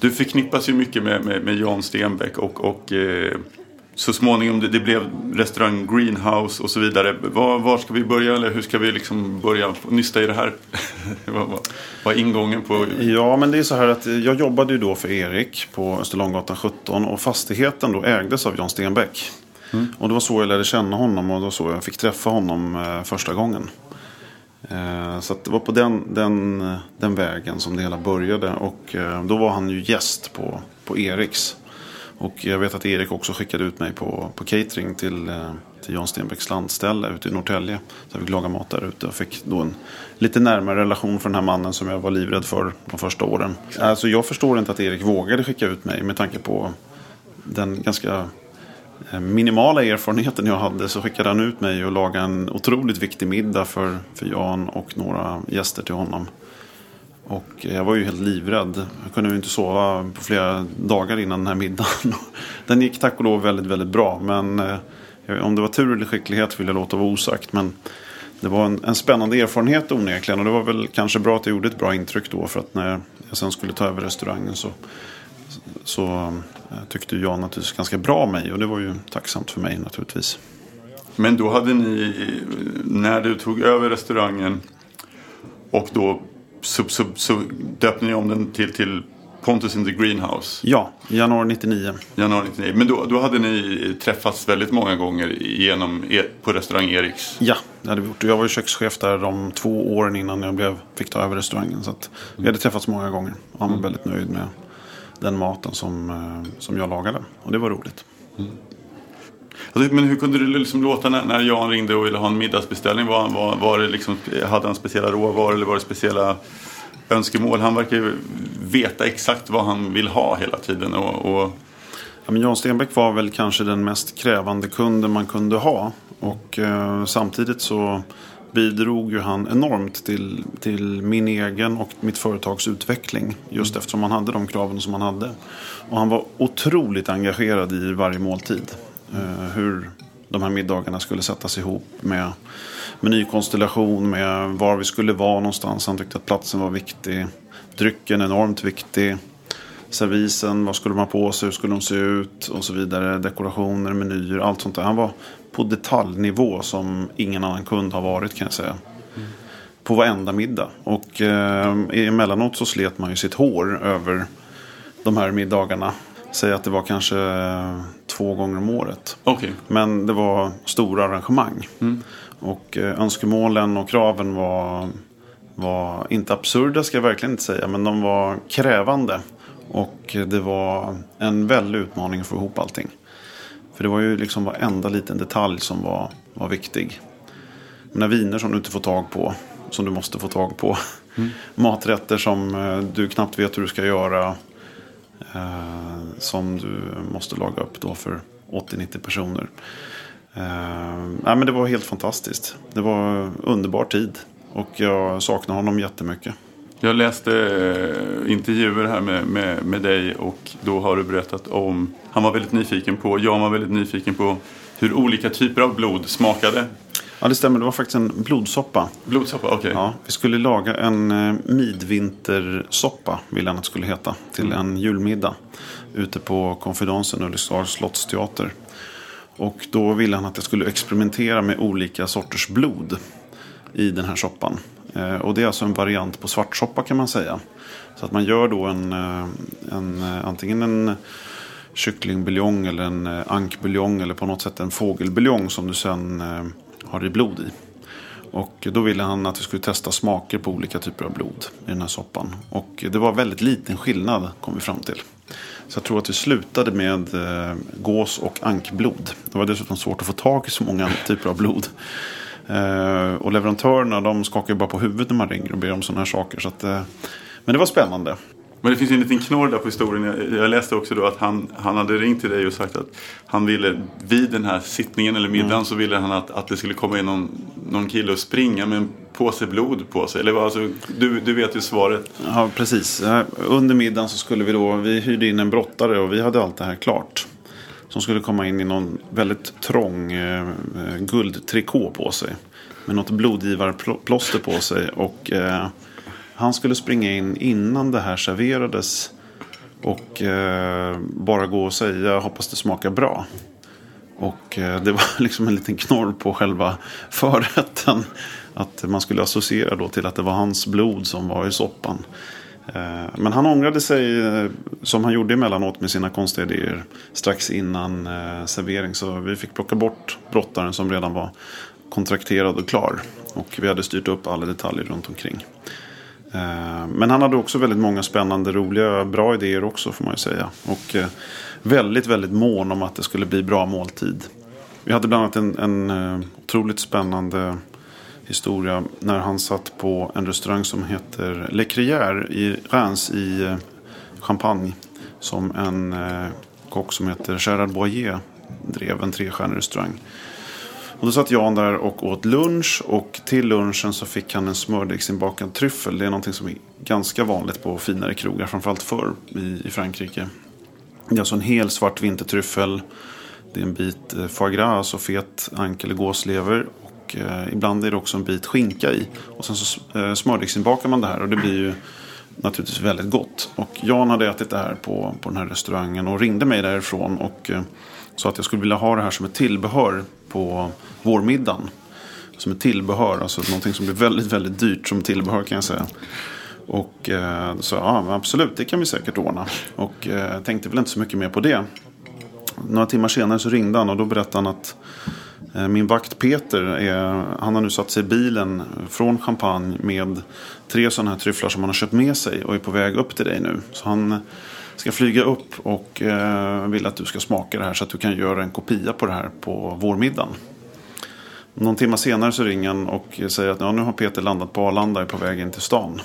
Du förknippas ju mycket med, med, med Jan Stenbeck och, och eh, så småningom det, det blev restaurang Greenhouse och så vidare. Var, var, ska vi börja eller hur ska vi liksom börja nysta i det här? vad är ingången på? Ja, men det är så här att jag jobbade ju då för Erik på Österlånggatan 17 och fastigheten då ägdes av Jan Stenbeck. Mm. Och det var så jag lärde känna honom och det var så jag fick träffa honom eh, första gången. Eh, så det var på den, den, den vägen som det hela började. Och eh, då var han ju gäst på, på Eriks. Och jag vet att Erik också skickade ut mig på, på catering till, till Jan Stenbecks landställe ute i Norrtälje. Så jag fick laga mat där ute och fick då en lite närmare relation för den här mannen som jag var livrädd för de första åren. Alltså jag förstår inte att Erik vågade skicka ut mig med tanke på den ganska Eh, minimala erfarenheten jag hade så skickade han ut mig och lagade en otroligt viktig middag för, för Jan och några gäster till honom. Och jag var ju helt livrädd. Jag kunde ju inte sova på flera dagar innan den här middagen. Den gick tack och lov väldigt, väldigt bra. Men eh, om det var tur eller skicklighet vill jag låta vara osagt. Men det var en, en spännande erfarenhet onekligen. Och det var väl kanske bra att jag gjorde ett bra intryck då. För att när jag sen skulle ta över restaurangen så, så tyckte jag naturligtvis ganska bra om mig och det var ju tacksamt för mig naturligtvis. Men då hade ni, när du tog över restaurangen och då så, så, så döpte ni om den till, till Pontus in the Greenhouse. Ja, januari 99. Januari 99. Men då, då hade ni träffats väldigt många gånger genom, e, på restaurang Eriks? Ja, det hade vi gjort. Jag var ju kökschef där de två åren innan jag blev, fick ta över restaurangen. Så vi hade träffats många gånger. Han var mm. väldigt nöjd med den maten som, eh, som jag lagade. Och det var roligt. Mm. Alltså, men hur kunde det liksom låta när, när Jan ringde och ville ha en middagsbeställning? Var, var, var det liksom, hade han speciella råvaror eller var det speciella önskemål? Han verkar ju veta exakt vad han vill ha hela tiden. Och, och... Ja, men Jan Stenbeck var väl kanske den mest krävande kunden man kunde ha. Och eh, samtidigt så bidrog ju han enormt till, till min egen och mitt företags utveckling. Just mm. eftersom han hade de kraven som han hade. Och han var otroligt engagerad i varje måltid. Eh, hur de här middagarna skulle sättas ihop med menykonstellation, med var vi skulle vara någonstans. Han tyckte att platsen var viktig. Drycken enormt viktig. Servisen, vad skulle man på sig, hur skulle de se ut och så vidare. Dekorationer, menyer, allt sånt där. Han var på detaljnivå som ingen annan kund har varit kan jag säga. Mm. På varenda middag. Och eh, emellanåt så slet man ju sitt hår över de här middagarna. Säg att det var kanske eh, två gånger om året. Okay. Men det var stora arrangemang. Mm. Och eh, önskemålen och kraven var, var inte absurda ska jag verkligen inte säga. Men de var krävande. Och det var en väldig utmaning att få ihop allting. För det var ju liksom varenda liten detalj som var, var viktig. Mina viner som du inte får tag på, som du måste få tag på. Mm. Maträtter som eh, du knappt vet hur du ska göra. Eh, som du måste laga upp då för 80-90 personer. Eh, nej, men det var helt fantastiskt. Det var underbar tid. Och jag saknar honom jättemycket. Jag läste eh, intervjuer här med, med, med dig och då har du berättat om, han var väldigt nyfiken på, Jan var väldigt nyfiken på hur olika typer av blod smakade. Ja det stämmer, det var faktiskt en blodsoppa. Blodsoppa, okej. Okay. Ja, vi skulle laga en eh, midvintersoppa, ville han att det skulle heta, till mm. en julmiddag. Ute på Konfidensen, Ulriksdals slottsteater. Och då ville han att jag skulle experimentera med olika sorters blod i den här soppan. Eh, och det är alltså en variant på svartsoppa kan man säga. Så att man gör då en, eh, en eh, antingen en kycklingbuljong eller en ankbuljong eller på något sätt en fågelbuljong som du sen har i blod i. Och då ville han att vi skulle testa smaker på olika typer av blod i den här soppan. Och det var väldigt liten skillnad kom vi fram till. Så jag tror att vi slutade med gås och ankblod. Det var dessutom svårt att få tag i så många typer av blod. Eh, och leverantörerna de skakar ju bara på huvudet när man ringer och ber om sådana här saker. Så att, eh, men det var spännande. Men det finns en liten knorr där på historien. Jag läste också då att han, han hade ringt till dig och sagt att han ville vid den här sittningen eller middagen mm. så ville han att, att det skulle komma in någon, någon kille och springa med en påse blod på sig. Eller alltså, du, du vet ju svaret. Ja, precis. Under middagen så skulle vi då, vi hyrde in en brottare och vi hade allt det här klart. Som skulle komma in i någon väldigt trång eh, eh, guldtrikå på sig. Med något blodgivarplåster på sig. Och eh, han skulle springa in innan det här serverades Och eh, bara gå och säga hoppas det smakar bra. Och eh, det var liksom en liten knorr på själva förrätten. Att man skulle associera då till att det var hans blod som var i soppan. Eh, men han ångrade sig eh, som han gjorde emellanåt med sina konstiga idéer strax innan eh, servering. Så vi fick plocka bort brottaren som redan var kontrakterad och klar. Och vi hade styrt upp alla detaljer runt omkring. Men han hade också väldigt många spännande, roliga, bra idéer också får man ju säga. Och väldigt, väldigt mån om att det skulle bli bra måltid. Vi hade bland annat en, en otroligt spännande historia när han satt på en restaurang som heter Le Crier i Reims i eh, Champagne. Som en eh, kock som heter Gerard Boyer drev en trestjärnig restaurang. Och då satt Jan där och åt lunch och till lunchen så fick han en smördegsinbakad tryffel. Det är någonting som är ganska vanligt på finare krogar, framförallt förr i, i Frankrike. Det är alltså en hel svart vintertryffel. Det är en bit eh, foie gras, alltså fet ankel eller gåslever eh, ibland är det också en bit skinka i. Och sen så eh, smördegsinbakar man det här och det blir ju naturligtvis väldigt gott. Och Jan hade ätit det här på, på den här restaurangen och ringde mig därifrån och eh, sa att jag skulle vilja ha det här som ett tillbehör på vårmiddagen. Som ett tillbehör, alltså någonting som blir väldigt, väldigt dyrt som tillbehör kan jag säga. Och eh, så ja, absolut, det kan vi säkert ordna. Och eh, tänkte väl inte så mycket mer på det. Några timmar senare så ringde han och då berättade han att eh, min vakt Peter, är, han har nu satt sig i bilen från Champagne med tre sådana här tryfflar som han har köpt med sig och är på väg upp till dig nu. Så han ska flyga upp och eh, vill att du ska smaka det här så att du kan göra en kopia på det här på vårmiddagen. Någon timme senare så ringer han och säger att ja, nu har Peter landat på Arlanda och är på väg in till stan.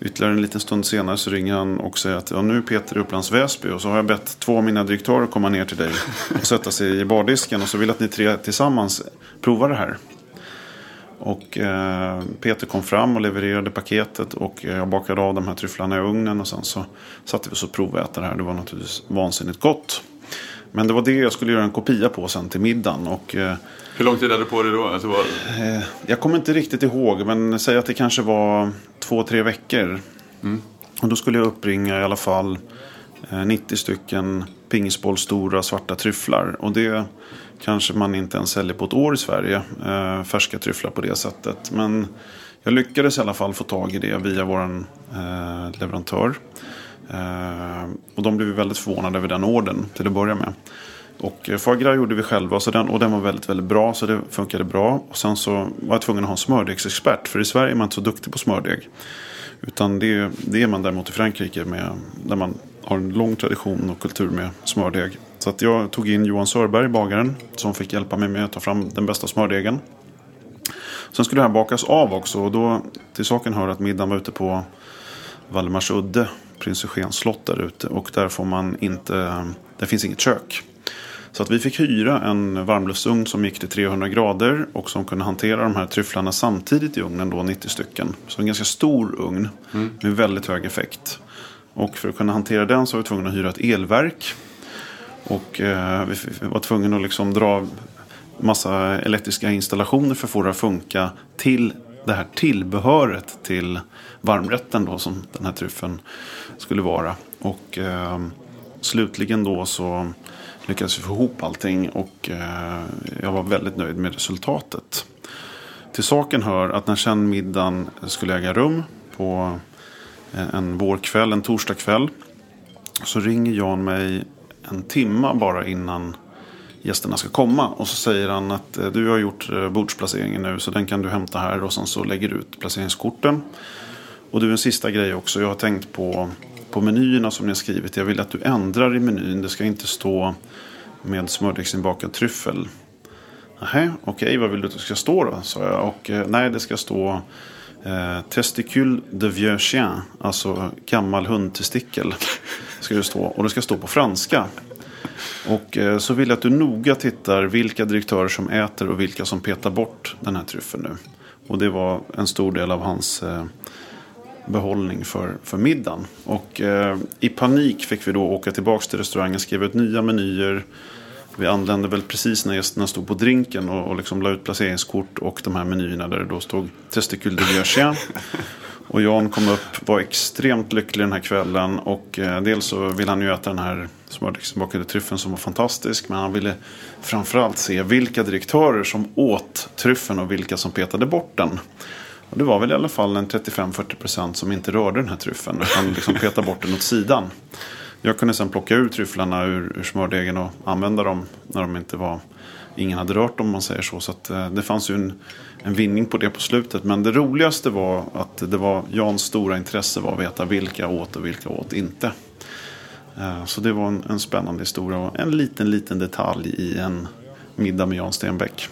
Ytterligare en liten stund senare så ringer han och säger att ja, nu är Peter i Upplands Väsby och så har jag bett två av mina direktörer komma ner till dig och sätta sig i bardisken och så vill jag att ni tre tillsammans provar det här. Och eh, Peter kom fram och levererade paketet och jag bakade av de här tryfflarna i ugnen och sen så satte vi oss och proväta det här. Det var naturligtvis vansinnigt gott. Men det var det jag skulle göra en kopia på sen till middagen. Och, eh, hur lång tid hade du på dig då? Alltså var... eh, jag kommer inte riktigt ihåg, men säg att det kanske var två, tre veckor. Mm. Och då skulle jag uppringa i alla fall 90 eh, stycken pingisbollstora svarta tryfflar. Och det kanske man inte ens säljer på ett år i Sverige. Eh, färska tryfflar på det sättet. Men jag lyckades i alla fall få tag i det via vår leverantör. Och de blev väldigt förvånade över den orden till att börja med. Och fagra foie gras gjorde vi själva så den, och den var väldigt, väldigt bra. Så det funkade bra. Och sen så var jag tvungen att ha en smördegsexpert. För i Sverige är man inte så duktig på smördeg. Utan det, det är man däremot i Frankrike. Med, där man har en lång tradition och kultur med smördeg. Så att jag tog in Johan Sörberg, bagaren. Som fick hjälpa mig med att ta fram den bästa smördegen. Sen skulle det här bakas av också. Och då till saken hör att middagen var ute på Valdemarsudde prins Eugens slott där ute. Och där får man inte, det finns inget kök. Så att vi fick hyra en varmluftsugn som gick till 300 grader och som kunde hantera de här tryfflarna samtidigt i ugnen, då 90 stycken. Så en ganska stor ugn mm. med väldigt hög effekt. Och för att kunna hantera den så var vi tvungna att hyra ett elverk. Och eh, vi var tvungna att liksom dra massa elektriska installationer för att få det att funka till det här tillbehöret till varmrätten då som den här tryffeln skulle vara. Och eh, slutligen då så lyckades vi få ihop allting och eh, jag var väldigt nöjd med resultatet. Till saken hör att när sen middagen skulle äga rum på eh, en vårkväll, en torsdagkväll. Så ringer Jan mig en timma bara innan gästerna ska komma. Och så säger han att eh, du har gjort eh, bordsplaceringen nu så den kan du hämta här och sen så lägger du ut placeringskorten. Och du en sista grej också. Jag har tänkt på, på menyerna som ni har skrivit. Jag vill att du ändrar i menyn. Det ska inte stå med smördegsinbakad tryffel. Nähä, okej, okay, vad vill du att det ska stå då? sa jag. Och eh, nej, det ska stå eh, testicule de vieux chien. Alltså gammal hundtestikel. Ska det stå. Och det ska stå på franska. Och eh, så vill jag att du noga tittar vilka direktörer som äter och vilka som petar bort den här tryffeln nu. Och det var en stor del av hans eh, behållning för, för middagen. Och eh, i panik fick vi då åka tillbaka till restaurangen, skriva ut nya menyer. Vi anlände väl precis när gästerna stod på drinken och, och liksom la ut placeringskort och de här menyerna där det då stod Testicule de Vieux Och Jan kom upp, var extremt lycklig den här kvällen. Och eh, dels så ville han ju äta den här smördegstillbakade tryffeln som var fantastisk. Men han ville framförallt se vilka direktörer som åt tryffeln och vilka som petade bort den. Och det var väl i alla fall en 35-40% som inte rörde den här tryffeln. Utan liksom petade bort den åt sidan. Jag kunde sen plocka ur tryfflarna ur, ur smördegen och använda dem när de inte var ingen hade rört dem om man säger så. Så att, eh, det fanns ju en, en vinning på det på slutet. Men det roligaste var att det var Jans stora intresse var att veta vilka åt och vilka åt inte. Eh, så det var en, en spännande historia och en liten, liten detalj i en middag med Jan Stenbeck.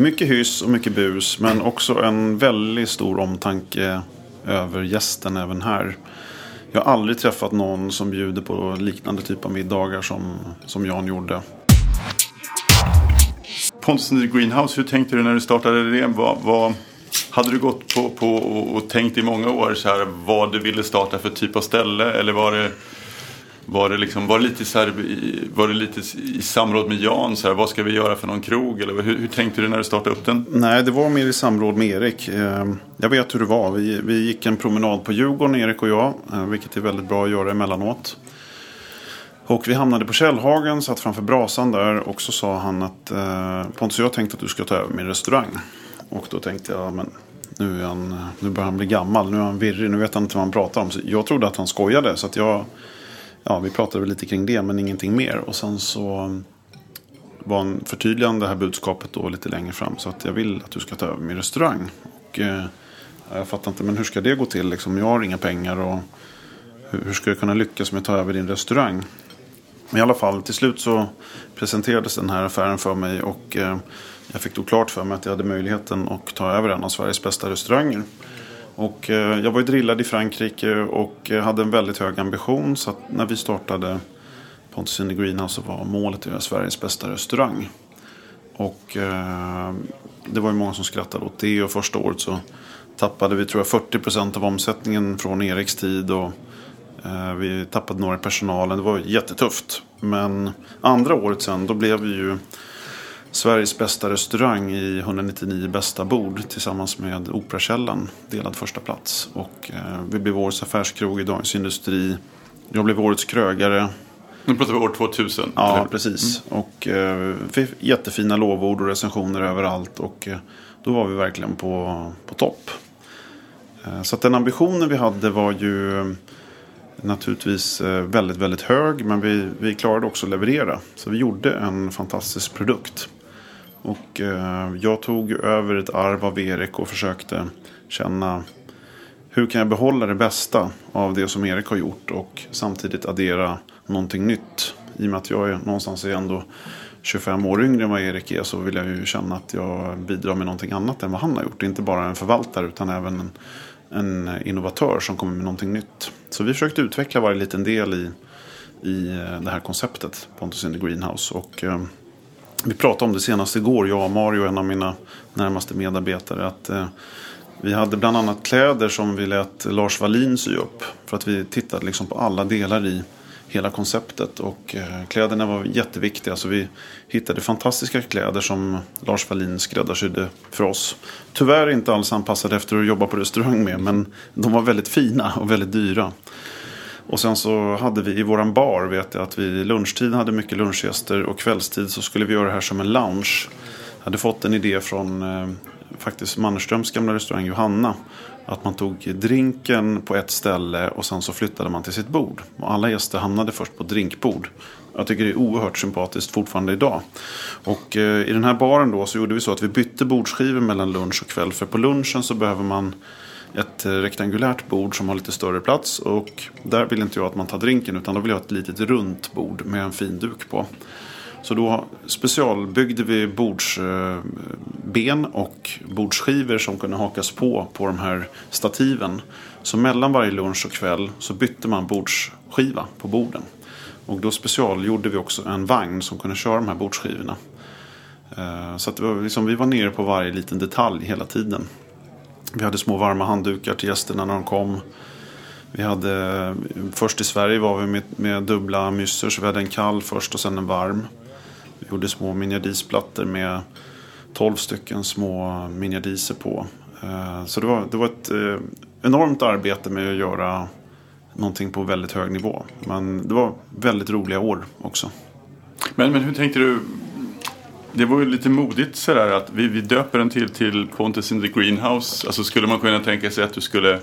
Det är mycket hyss och mycket bus men också en väldigt stor omtanke över gästen även här. Jag har aldrig träffat någon som bjuder på liknande typ av middagar som, som Jan gjorde. Pontus the Greenhouse, hur tänkte du när du startade det? Vad, vad, hade du gått på, på och, och tänkt i många år så här, vad du ville starta för typ av ställe? Eller var det, var det, liksom, var det, lite, så här, var det lite i samråd med Jan? Så här, vad ska vi göra för någon krog? Eller hur, hur tänkte du när du startade upp den? Nej, det var mer i samråd med Erik. Ehm, jag vet hur det var. Vi, vi gick en promenad på Djurgården, Erik och jag. Eh, vilket är väldigt bra att göra emellanåt. Och vi hamnade på Källhagen, satt framför brasan där och så sa han att eh, Pontus jag tänkte att du ska ta över min restaurang. Och då tänkte jag, men nu, är han, eh, nu börjar han bli gammal, nu är han virrig, nu vet han inte vad han pratar om. Så jag trodde att han skojade så att jag, ja vi pratade väl lite kring det men ingenting mer. Och sen så var en förtydligande det här budskapet då lite längre fram. Så att jag vill att du ska ta över min restaurang. Och eh, jag fattar inte, men hur ska det gå till liksom? Jag har inga pengar och hur, hur ska jag kunna lyckas med att ta över din restaurang? Men i alla fall, till slut så presenterades den här affären för mig och eh, jag fick då klart för mig att jag hade möjligheten att ta över en av Sveriges bästa restauranger. Och eh, jag var ju drillad i Frankrike och eh, hade en väldigt hög ambition så att när vi startade Pontus in the Greenhouse så var målet att göra Sveriges bästa restaurang. Och eh, det var ju många som skrattade åt det och första året så tappade vi tror jag 40% av omsättningen från Eriks tid och vi tappade några i personalen. Det var jättetufft. Men andra året sen då blev vi ju Sveriges bästa restaurang i 199 bästa bord tillsammans med Operakällan. Delad första plats. Och eh, vi blev årets affärskrog i Dagens Industri. Jag blev årets krögare. Nu pratar vi år 2000. Ja, eller? precis. Mm. Och eh, jättefina lovord och recensioner överallt. Och eh, då var vi verkligen på, på topp. Eh, så den ambitionen vi hade var ju naturligtvis eh, väldigt, väldigt hög. Men vi, vi klarade också att leverera. Så vi gjorde en fantastisk produkt. Och eh, jag tog över ett arv av Erik och försökte känna hur kan jag behålla det bästa av det som Erik har gjort och samtidigt addera någonting nytt. I och med att jag är någonstans är ändå 25 år yngre än vad Erik är så vill jag ju känna att jag bidrar med någonting annat än vad han har gjort. Inte bara en förvaltare utan även en en innovatör som kommer med någonting nytt. Så vi försökte utveckla varje liten del i, i eh, det här konceptet, Pontus in the Greenhouse. Och, eh, vi pratade om det senast igår, jag och Mario, en av mina närmaste medarbetare. Att, eh, vi hade bland annat kläder som vi lät Lars Wallin sy upp. För att vi tittade liksom på alla delar i hela konceptet. Och eh, kläderna var jätteviktiga. Så vi hittade fantastiska kläder som Lars Wallin skräddarsydde för oss. Tyvärr inte alls anpassade efter att jobba på restaurang med. Men de var väldigt fina och väldigt dyra. Och sen så hade vi i våran bar, vet jag, att vi lunchtid hade mycket lunchgäster. Och kvällstid så skulle vi göra det här som en lounge. Jag hade fått en idé från eh, faktiskt Mannerströms gamla restaurang Johanna. Att man tog drinken på ett ställe och sen så flyttade man till sitt bord. Och alla gäster hamnade först på drinkbord. Jag tycker det är oerhört sympatiskt fortfarande idag. Och eh, i den här baren då så gjorde vi så att vi bytte bordsskivor mellan lunch och kväll. För på lunchen så behöver man ett rektangulärt bord som har lite större plats. Och där vill inte jag att man tar drinken utan då vill jag ha ett litet runt bord med en fin duk på. Så då specialbyggde vi bordsben och bordsskivor som kunde hakas på på de här stativen. Så mellan varje lunch och kväll så bytte man bordsskiva på borden. Och då specialgjorde vi också en vagn som kunde köra de här bordsskivorna. Eh, så att var liksom, vi var nere på varje liten detalj hela tiden. Vi hade små varma handdukar till gästerna när de kom. Vi hade, först i Sverige var vi med, med dubbla myssor, så vi hade en kall först och sen en varm. Vi gjorde små miniadisplattor med 12 stycken små miniadiser på. Eh, så det var, det var ett, eh, enormt arbete med att göra någonting på väldigt hög nivå. Men det var väldigt roliga år också. Men, men hur tänkte du? Det var ju lite modigt sådär att vi, vi döper den till, till Pontus in the Greenhouse. Alltså skulle man kunna tänka sig att du skulle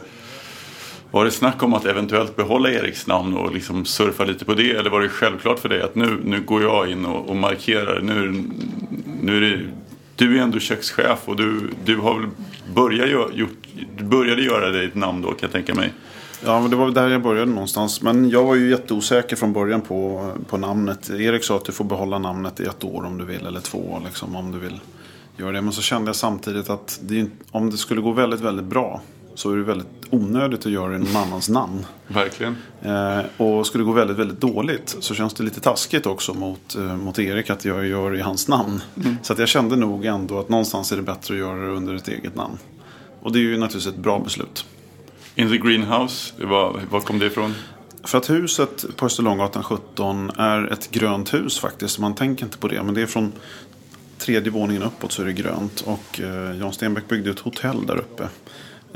var det snack om att eventuellt behålla Eriks namn och liksom surfa lite på det? Eller var det självklart för dig att nu, nu går jag in och, och markerar? Nu, nu är det, du är ändå kökschef och du, du har väl börjat gjort, du började göra dig ett namn då kan jag tänka mig. Ja, men det var där jag började någonstans. Men jag var ju jätteosäker från början på, på namnet. Erik sa att du får behålla namnet i ett år om du vill, eller två liksom, om du vill göra det. Men så kände jag samtidigt att det, om det skulle gå väldigt, väldigt bra så är det väldigt onödigt att göra det i någon annans namn. Verkligen. Eh, och skulle det gå väldigt, väldigt dåligt så känns det lite taskigt också mot, eh, mot Erik att jag gör det i hans namn. Mm. Så att jag kände nog ändå att någonstans är det bättre att göra det under ett eget namn. Och det är ju naturligtvis ett bra beslut. In the Greenhouse, var, var kom det ifrån? För att huset på Österlånggatan 17 är ett grönt hus faktiskt. Man tänker inte på det. Men det är från tredje våningen uppåt så är det grönt. Och eh, Jan Stenbeck byggde ett hotell där uppe.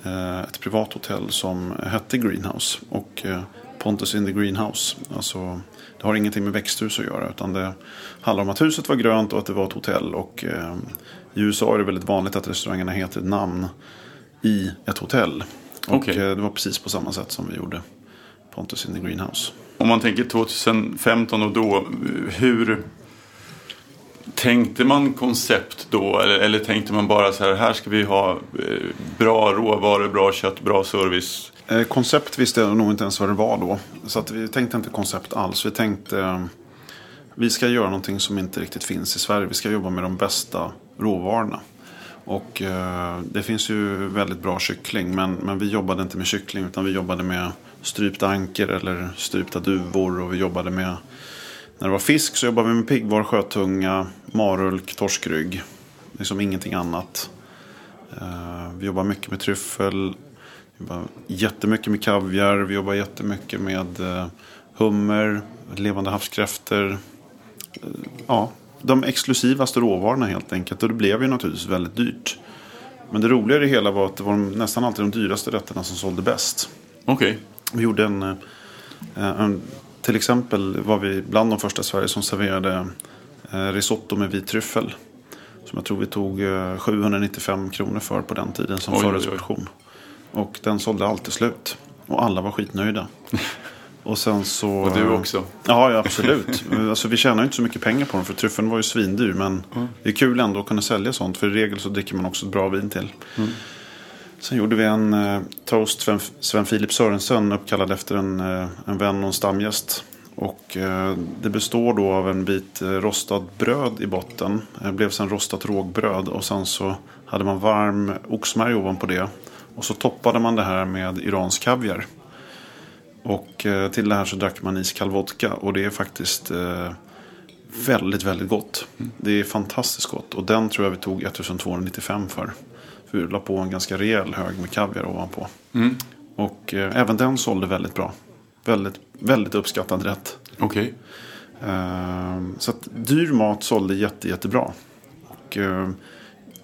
Eh, ett privat hotell som hette Greenhouse. Och eh, Pontus in the Greenhouse. Alltså, det har ingenting med växthus att göra. Utan det handlar om att huset var grönt och att det var ett hotell. Och eh, i USA är det väldigt vanligt att restaurangerna heter namn i ett hotell. Och Okej. eh, det var precis på samma sätt som vi gjorde Pontus in the Greenhouse. Om man tänker 2015 och då, hur tänkte man koncept då? Eller, eller tänkte man bara så här, här ska vi ha eh, bra råvaror, bra kött, bra service? Eh, koncept visste jag nog inte ens vad det var då. Så att vi tänkte inte koncept alls. Vi tänkte vi ska göra någonting som inte riktigt finns i Sverige. Vi ska jobba med de bästa råvarorna. Och eh, det finns ju väldigt bra kyckling. Men, men vi jobbade inte med kyckling utan vi jobbade med strypta anker eller strypta duvor. Och vi jobbade med, när det var fisk så jobbade vi med piggvar, sjötunga, marulk, torskrygg. Liksom ingenting annat. Eh, vi jobbar mycket med tryffel. Vi jobbar jättemycket med kaviar. Vi jobbar jättemycket med eh, hummer, levande havskräftor. Eh, ja, de exklusivaste råvarorna helt enkelt. Och det blev ju naturligtvis väldigt dyrt. Men det roliga i det hela var att det var de- nästan alltid de dyraste rätterna som sålde bäst. Okej. Vi gjorde en, eh, en till exempel var vi bland de första i Sverige som serverade eh, risotto med vit tryffel. Som jag tror vi tog eh, 795 kronor för på den tiden som förrättsportion. Och den sålde alltid slut. Och alla var skitnöjda. Och sen så... Och du också. Ja, ja absolut. alltså, vi tjänar ju inte så mycket pengar på den för tryffeln var ju svindyr. Men det är kul ändå att kunna sälja sånt. För i regel så dricker man också ett bra vin till. Sen gjorde vi en eh, toast Sven, Sven Filip Sörensen uppkallad efter en, eh, en vän och en stamgäst. Och eh, det består då av en bit eh, rostad bröd i botten. Det blev sen rostat rågbröd och sen så hade man varm oxmärg ovanpå det. Och så toppade man det här med iransk kaviar. Och eh, till det här så drack man iskall vodka. Och det är faktiskt eh, väldigt, väldigt gott. Det är fantastiskt gott. Och den tror jag vi tog 1295 för. För vi la på en ganska rejäl hög med kaviar ovanpå. Och eh, även den sålde väldigt bra. Väldigt, väldigt uppskattad rätt. Okej. Eh, så att dyr mat sålde jätte, jättebra. Och,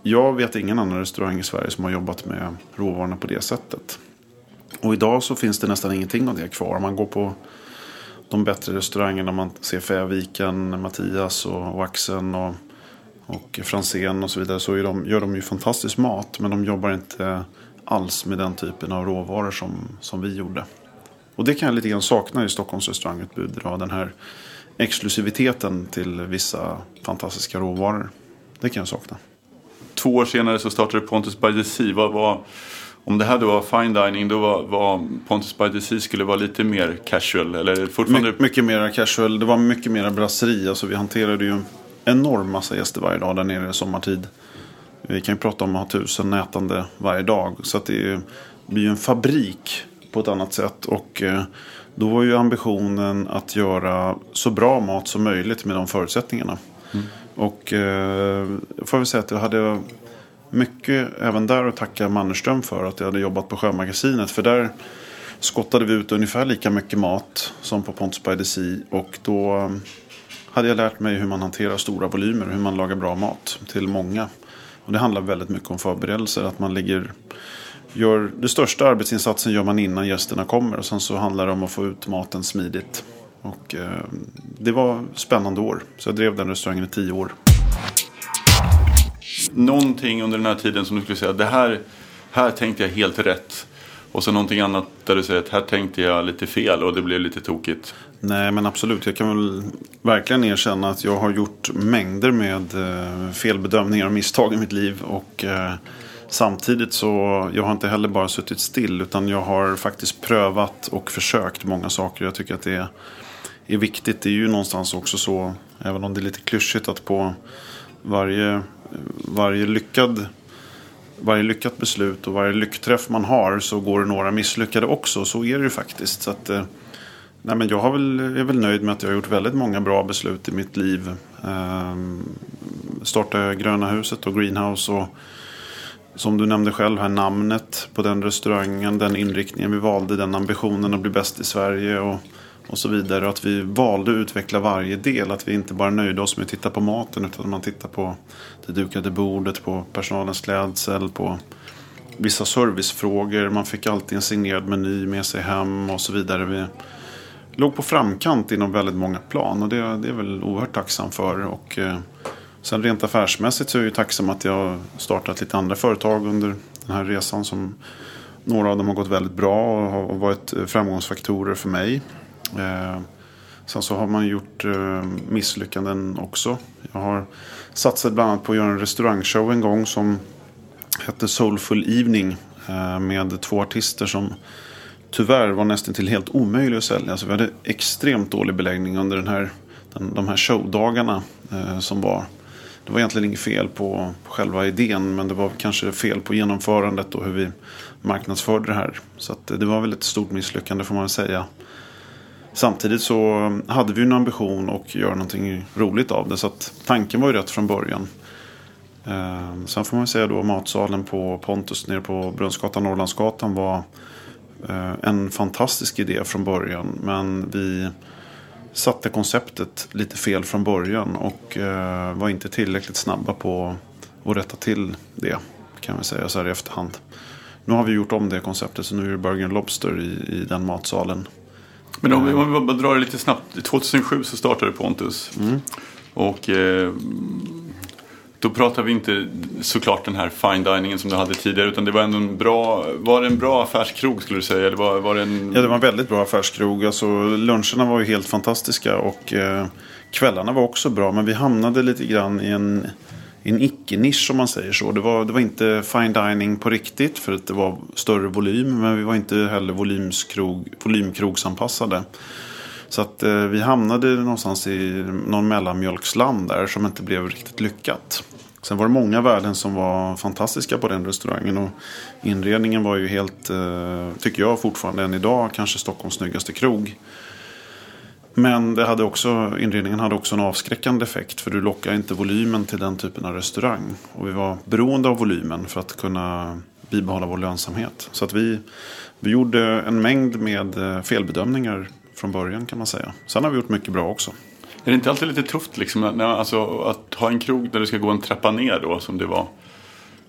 jag vet ingen annan restaurang i Sverige som har jobbat med råvarorna på det sättet. Och idag så finns det nästan ingenting av det kvar. Om man går på de bättre restaurangerna. Man ser Fäviken, Mattias och, och Axen och, och Franzén och så vidare. Så de, gör de ju fantastisk mat. Men de jobbar inte alls med den typen av råvaror som, som vi gjorde. Och det kan jag lite grann sakna i Stockholms restaurangutbud idag. Den här exklusiviteten till vissa fantastiska råvaror. Det kan jag sakna. Två år senare så startade Pontus by the Sea. Vad var, om det här då var fine dining, då var, var Pontus by the Sea skulle vara lite mer casual? Eller fortfarande... My, mycket mer casual. Det var mycket mer brasseri. Alltså vi hanterade ju en enorm massa gäster varje dag där nere i sommartid. Vi kan ju prata om att ha tusen nätande varje dag. Så det, är, det blir ju en fabrik på ett annat sätt. Och eh, då var ju ambitionen att göra så bra mat som möjligt med de förutsättningarna. Och eh, får vi säga att jag hade mycket även där att tacka Mannerström för att jag hade jobbat på Sjömagasinet. För där skottade vi ut ungefär lika mycket mat som på Pontus by the Sea. Och då um, hade jag lärt mig hur man hanterar stora volymer, hur man lagar bra mat till många. Och det handlar väldigt mycket om förberedelser, att man ligger, gör, det största arbetsinsatsen gör man innan gästerna kommer. Och sen så handlar det om att få ut maten smidigt. Och eh, det var spännande år. Så jag drev den restaurangen i tio år. Någonting under den här tiden som du skulle säga, det här, här tänkte jag helt rätt. Och så någonting annat där du säger att här tänkte jag lite fel och det blev lite tokigt. Nej men absolut, jag kan väl verkligen erkänna att jag har gjort mängder med eh, felbedömningar och misstag i mitt liv. Och eh, samtidigt så, jag har inte heller bara suttit still utan jag har faktiskt prövat och försökt många saker. Jag tycker att det är, är viktigt. Det är ju någonstans också så, även om det är lite klyschigt att på varje, varje lyckad varje lyckat beslut och varje lyckträff man har så går det några misslyckade också. Så är det ju faktiskt. Så att, eh, nej men jag har väl, är väl nöjd med att jag har gjort väldigt många bra beslut i mitt liv. Ehm, startade Gröna huset och Greenhouse. och som du nämnde själv här, namnet på den restaurangen, den inriktningen vi valde, den ambitionen att bli bäst i Sverige och, och så vidare. Och att vi valde att utveckla varje del, att vi inte bara nöjde oss med att titta på maten utan man tittar på det dukade bordet, på personalens klädsel, på vissa servicefrågor. Man fick alltid en signerad meny med sig hem och så vidare. Vi låg på framkant inom väldigt många plan och det, det är väl oerhört tacksam för. Och, eh, Sen rent affärsmässigt så är jag ju tacksam att jag har startat lite andra företag under den här resan. som Några av dem har gått väldigt bra och har varit framgångsfaktorer för mig. Eh, sen så har man gjort eh, misslyckanden också. Jag har satsat bland annat på att göra en restaurangshow en gång som hette Soulful Evening. Eh, med två artister som tyvärr var nästan till helt omöjlig att sälja. Så vi hade extremt dålig beläggning under den här, den, de här showdagarna eh, som var. Det var egentligen inget fel på själva idén men det var kanske fel på genomförandet och hur vi marknadsförde det här. Så eh, det var väl ett stort misslyckande får man väl säga. Samtidigt så hade vi en ambition att göra någonting roligt av det så att tanken var ju rätt från början. Eh, sen får man säga då matsalen på Pontus nere på Brunnsgatan, Norrlandsgatan var eh, en fantastisk idé från början. Men vi satte konceptet lite fel från början och eh, var inte tillräckligt snabba på att rätta till det. Kan vi säga så här i efterhand. Nu har vi gjort om det konceptet så nu är det Burger Lobster i, i den matsalen. Men om vi, om vi bara drar det lite snabbt. 2007 så startade Pontus. Mm. Och eh, då pratar vi inte såklart den här fine diningen som du hade tidigare. Utan det var ändå en bra, var det en bra affärskrog skulle du säga? Eller var, var det en... Ja det var en väldigt bra affärskrog. Alltså, luncherna var ju helt fantastiska och eh, kvällarna var också bra. Men vi hamnade lite grann i en, en icke-nisch om man säger så. Det var, det var inte fine dining på riktigt för att det var större volym. Men vi var inte heller volymskrog, volymkrogsanpassade. Så att eh, vi hamnade någonstans i någon mellanmjölksland där som inte blev riktigt lyckat. Sen var det många värden som var fantastiska på den restaurangen. Och inredningen var ju helt, eh, tycker jag fortfarande än idag, kanske Stockholms snyggaste krog. Men det hade också, inredningen hade också en avskräckande effekt. För du lockar inte volymen till den typen av restaurang. Och vi var beroende av volymen för att kunna bibehålla vår lönsamhet. Så att vi, vi gjorde en mängd med eh, felbedömningar från början kan man säga. Sen har vi gjort mycket bra också. Är det inte alltid lite tufft liksom, när, alltså, att ha en krog där du ska gå en trappa ner då som det var?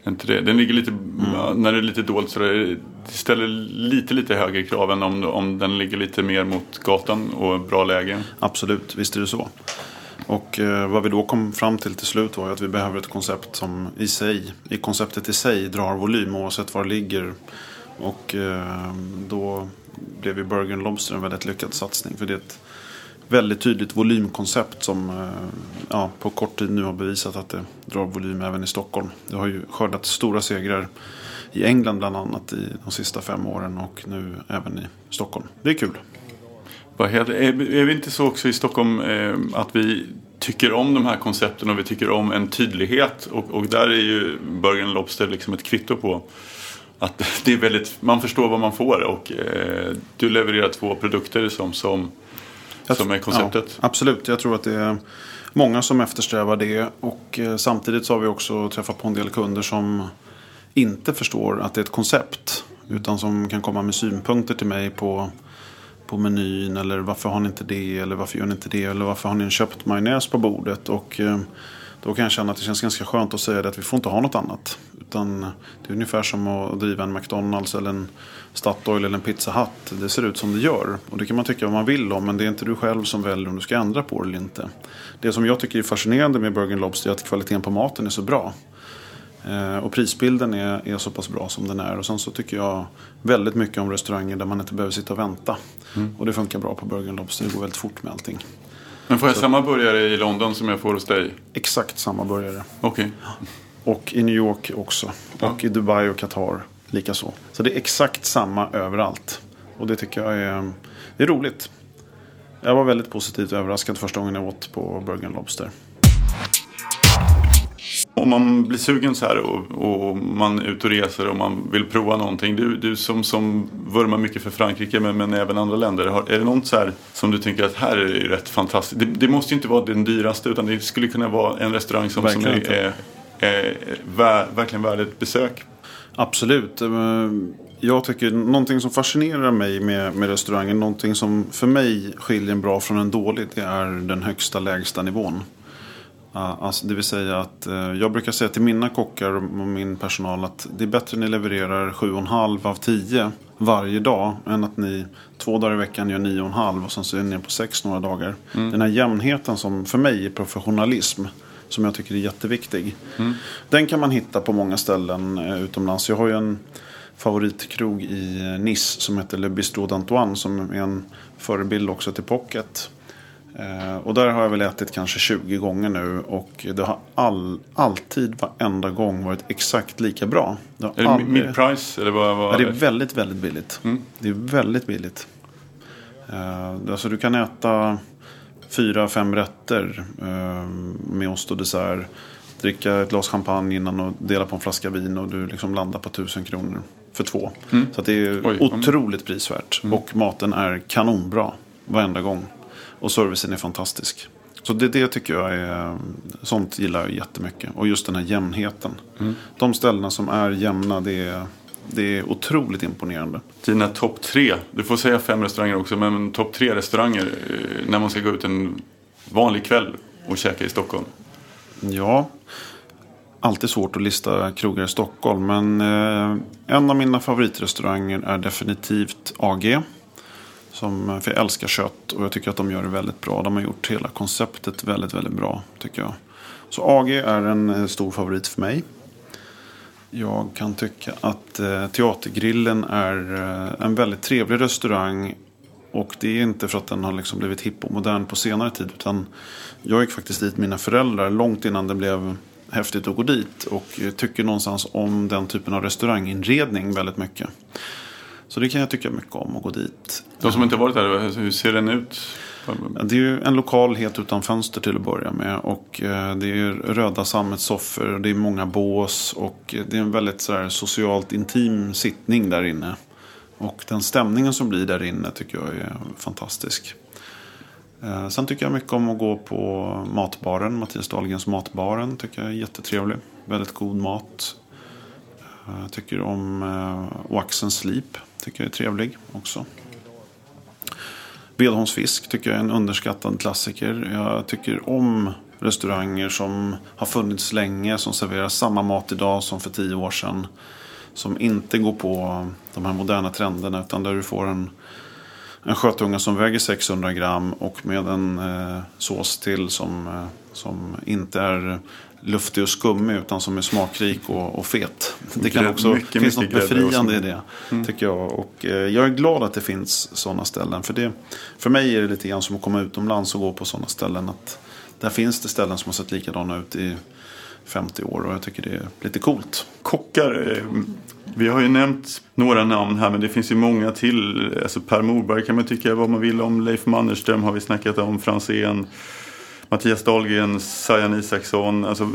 Inte det? Den ligger lite, mm. när det är lite dolt så det ställer lite, lite högre krav än om, om den ligger lite mer mot gatan och bra läge. Absolut, visst är det så. Och eh, vad vi då kom fram till till slut var att vi behöver ett koncept som i sig, i konceptet i sig drar volym oavsett var det ligger. Och eh, då blev ju Burger Lobster en väldigt lyckad satsning. För det är ett väldigt tydligt volymkoncept som eh, ja, på kort tid nu har bevisat att det drar volym även i Stockholm. Det har ju skördat stora segrar i England bland annat i de sista fem åren och nu även i Stockholm. Det är kul. Är vi inte så också i Stockholm eh, att vi tycker om de här koncepten och vi tycker om en tydlighet och, och där är ju Burger Lobster liksom ett kvitto på att det är väldigt, man förstår vad man får och eh, du levererar två produkter som, som, som är konceptet. Ja, absolut, jag tror att det är många som eftersträvar det och eh, samtidigt så har vi också träffat på en del kunder som inte förstår att det är ett koncept utan som kan komma med synpunkter till mig på på menyn eller varför har ni inte det eller varför gör ni inte det eller varför har ni köpt majonnäs på bordet och eh, då kan jag känna att det känns ganska skönt att säga det att vi får inte ha något annat. Utan det är ungefär som att driva en McDonalds eller en Statoil eller en Pizza Hut. Det ser ut som det gör. Och det kan man tycka vad man vill om. Men det är inte du själv som väljer om du ska ändra på det eller inte. Det som jag tycker är fascinerande med Burger Lobster är att kvaliteten på maten är så bra. Eh, och prisbilden är, är så pass bra som den är. Och sen så tycker jag väldigt mycket om restauranger där man inte behöver sitta och vänta. Och det funkar bra på Burger Lobster. Det går väldigt fort med allting. Men får jag samma burgare i London som jag får hos dig? Exakt samma burgare. Okej. Och i New York också. Och i Dubai och Qatar likaså. Så det är exakt samma överallt. Och det tycker jag är, det är roligt. Jag var väldigt positivt överraskad första gången jag åt på Burger Lobster. Om man blir sugen så här och, och man är ute och reser och man vill prova någonting. Du, du som, som vurmar mycket för Frankrike men, men även andra länder. Har, är det något så här som du tänker att här är det rätt fantastiskt? Det, det måste ju inte vara den dyraste utan det skulle kunna vara en restaurang som, som Verkligen är, är, vär, verkligen värd ett besök. Absolut. Eh, Jag tycker någonting som fascinerar mig med, med restaurangen, någonting som för mig skiljer en bra från en dålig, det är den högsta lägsta nivån. Ja, Alltså, det vill säga att eh, jag brukar säga till mina kockar och min personal att det är bättre att ni levererar 7,5 av 10 varje dag än att ni två dagar i veckan gör 9,5 och sen så är ni på 6 några dagar. Den här jämnheten som för mig är professionalism som jag tycker är jätteviktig. Den kan man hitta på många ställen eh, utomlands. Jag har ju en favoritkrog i eh, Nice som heter Le Bistro d'Antoine som är en förebild också till Pocket. Eh, och där har jag väl ätit kanske 20 gånger nu och det har all, alltid varenda gång varit exakt lika bra. Det Är det aldrig- mid price? Eller vad, vad Ja, det är väldigt, väldigt billigt. Det är väldigt billigt. Alltså du kan äta fyra, fem rätter eh, med ost och dessert. Dricka ett glas champagne innan och dela på en flaska vin och du liksom landar på tusen kronor för två. Så att det är Oj, otroligt prisvärt. Och maten är kanonbra varenda gång. Och servicen är fantastisk. Så det, det tycker jag är, sånt gillar jag jättemycket. Och just den här jämnheten. De ställena som är jämna, det är, det är otroligt imponerande. Dina topp tre, du får säga fem restauranger också, men topp tre restauranger eh, när man ska gå ut en vanlig kväll och käka i Stockholm. Ja, alltid svårt att lista krogar i Stockholm. Men eh, en av mina favoritrestauranger är definitivt AG. Som, för jag älskar kött och jag tycker att de gör det väldigt bra. De har gjort hela konceptet väldigt, väldigt bra tycker jag. Så AG är en eh, stor favorit för mig. Jag kan tycka att eh, Teatergrillen är eh, en väldigt trevlig restaurang. Och det är inte för att den har liksom blivit hipp och modern på senare tid. Utan jag gick faktiskt dit med mina föräldrar långt innan det blev häftigt att gå dit. Och tycker någonstans om den typen av restauranginredning väldigt mycket. Så det kan jag tycka mycket om att gå dit. De som inte varit där, hur ser den ut? Ja, Det är ju en lokal helt utan fönster till att börja med. Och eh, det är röda sammetssoffor det är många bås. Och eh, det är en väldigt så socialt intim sittning där inne. Och den stämningen som blir där inne tycker jag är fantastisk. Eh, sen tycker jag mycket om att gå på matbaren. Mattias Dahlgrens matbaren tycker jag är jättetrevlig. Väldigt god mat. Jag tycker om Wax and Sleep. Tycker jag är trevlig också. Bedholmsfisk tycker jag är en underskattad klassiker. Jag tycker om restauranger som har funnits länge, som serverar samma mat idag som för tio år sedan. Som inte går på de här moderna trenderna utan där du får en, en skötunga som väger 600 gram och med en eh, sås till som, eh, som inte är luftig och skummig utan som är smakrik och, och fet. Det kan också mycket, finns något mycket och befriande i det. Tycker jag. Och eh, jag är glad att det finns sådana ställen. För, det, för mig är det lite grann som att komma utomlands och gå på sådana ställen. Att där finns det ställen som har sett likadana ut i 50 år. Och jag tycker det är lite coolt. Kockar, eh, vi har ju nämnt några namn här men det finns ju många till. Alltså Per Morberg kan man tycka vad man vill om. Leif Mannerström har vi snackat om. Franzén, Mattias Dahlgren, Sajan Isaksson. Alltså,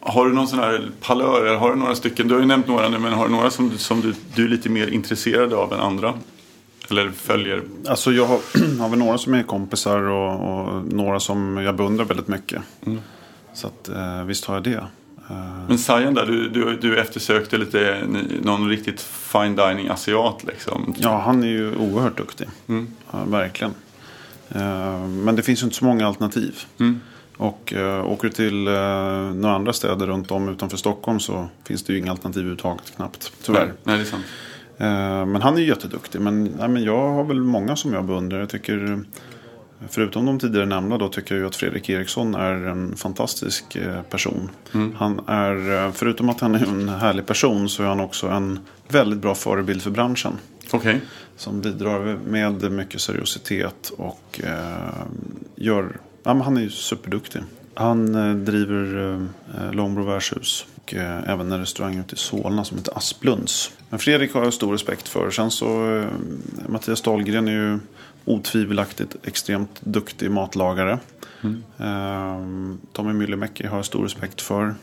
har du någon sån här palör? Har du några stycken? Du har ju nämnt några nu men har du några som, som du, du är lite mer intresserad av än andra? Eller följer? Alltså jag har, har väl några som är kompisar och, och några som jag beundrar väldigt mycket. Så att, eh, visst har jag det. Eh, Men Sajan där, du, du, du eftersökte lite någon riktigt fine dining asiat liksom. Ja, han är ju oerhört duktig. Ja, verkligen. Eh, Men det finns ju inte så många alternativ. Och eh, åker du till eh, några andra städer runt om utanför Stockholm så finns det ju inga alternativ överhuvudtaget knappt. Tyvärr. Nej, nej, det är sant. Eh, men han är ju jätteduktig. Men, nej, men jag har väl många som jag beundrar. Jag tycker, förutom de tidigare nämnda då, tycker jag ju att Fredrik Eriksson är en fantastisk eh, person. Han är, eh, förutom att han är en härlig person så är han också en väldigt bra förebild för branschen. Okej. Som bidrar med mycket seriositet och eh, gör... Ja, men han är ju superduktig. Han eh, driver eh, Långbro värdshus och även en restaurang ute i Solna som heter Asplunds. Men Fredrik har jag stor respekt för. Sen så Mattias Dahlgren är ju otvivelaktigt extremt duktig matlagare. Eh, Tommy Myllymäki har jag stor respekt för.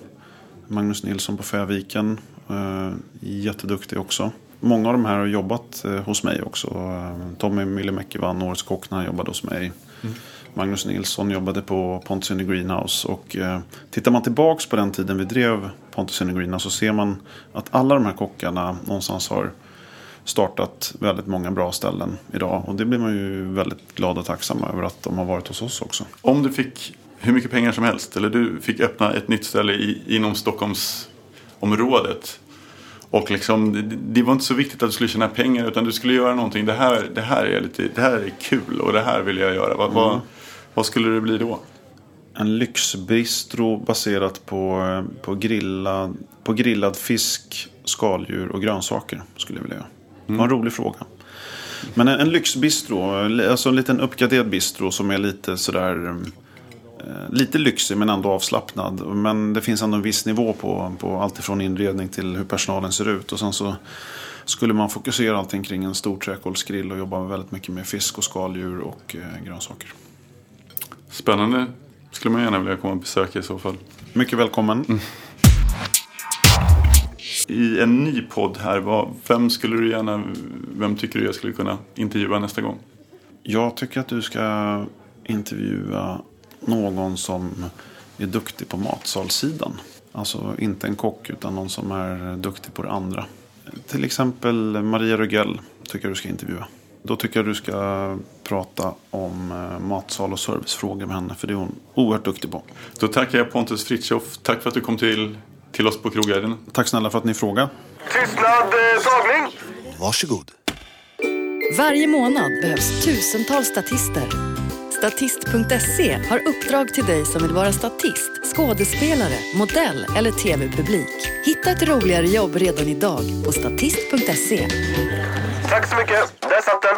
Magnus Nilsson på Fäviken. Jätteduktig också. Många av de här har jobbat eh, hos mig också. Eh, Tommy Myllymäki vann Årets kock när han jobbade hos mig. Magnus Nilsson jobbade på Pontus in the Greenhouse. Och eh, tittar man tillbaks på den tiden vi drev Pontus in the Greenhouse så ser man att alla de här kockarna någonstans har startat väldigt många bra ställen idag. Och det blir man ju väldigt glad och tacksam över att de har varit hos oss också. Om du fick hur mycket pengar som helst eller du fick öppna ett nytt ställe i, inom Stockholmsområdet. Och liksom, det, var inte så viktigt att du skulle tjäna pengar utan du skulle göra någonting. Det här, det här, är, lite, det här är kul och det här vill jag göra. Vad, vad, vad skulle det bli då? En lyxbistro baserat på, på, grillad, på grillad fisk, skaldjur och grönsaker skulle jag vilja göra. Det var en rolig fråga. Men en, en lyxbistro, alltså en liten uppgraderad bistro som är lite sådär eh, Lite lyxig men ändå avslappnad. Men det finns ändå en viss nivå på, på allt ifrån inredning till hur personalen ser ut. Och sen så skulle man fokusera allting kring en stor träkolsgrill och jobba väldigt mycket med fisk och skaldjur och eh, grönsaker. Spännande. Skulle man gärna vilja komma och besöka i så fall. Mycket välkommen. I en ny podd här, vad, vem skulle du gärna, vem tycker du jag skulle kunna intervjua nästa gång? Jag tycker att du ska intervjua någon som är duktig på matsalssidan. Alltså inte en kock utan någon som är duktig på det andra. Till exempel Maria Rögell tycker jag du ska intervjua. Då tycker jag du ska prata om eh, matsal och servicefrågor med henne. För det är hon oerhört duktig på. Då tackar jag Pontus Fritiof. Tack för att du kom till, till oss på Krogguiden. Tack snälla för att ni frågade. Tystnad, eh, tagning! Varsågod. Varje månad behövs tusentals statister. Statist.se har uppdrag till dig som vill vara statist, skådespelare, modell eller tv-publik. Hitta ett roligare jobb redan idag på statist.se. Tack så mycket. Där satt den.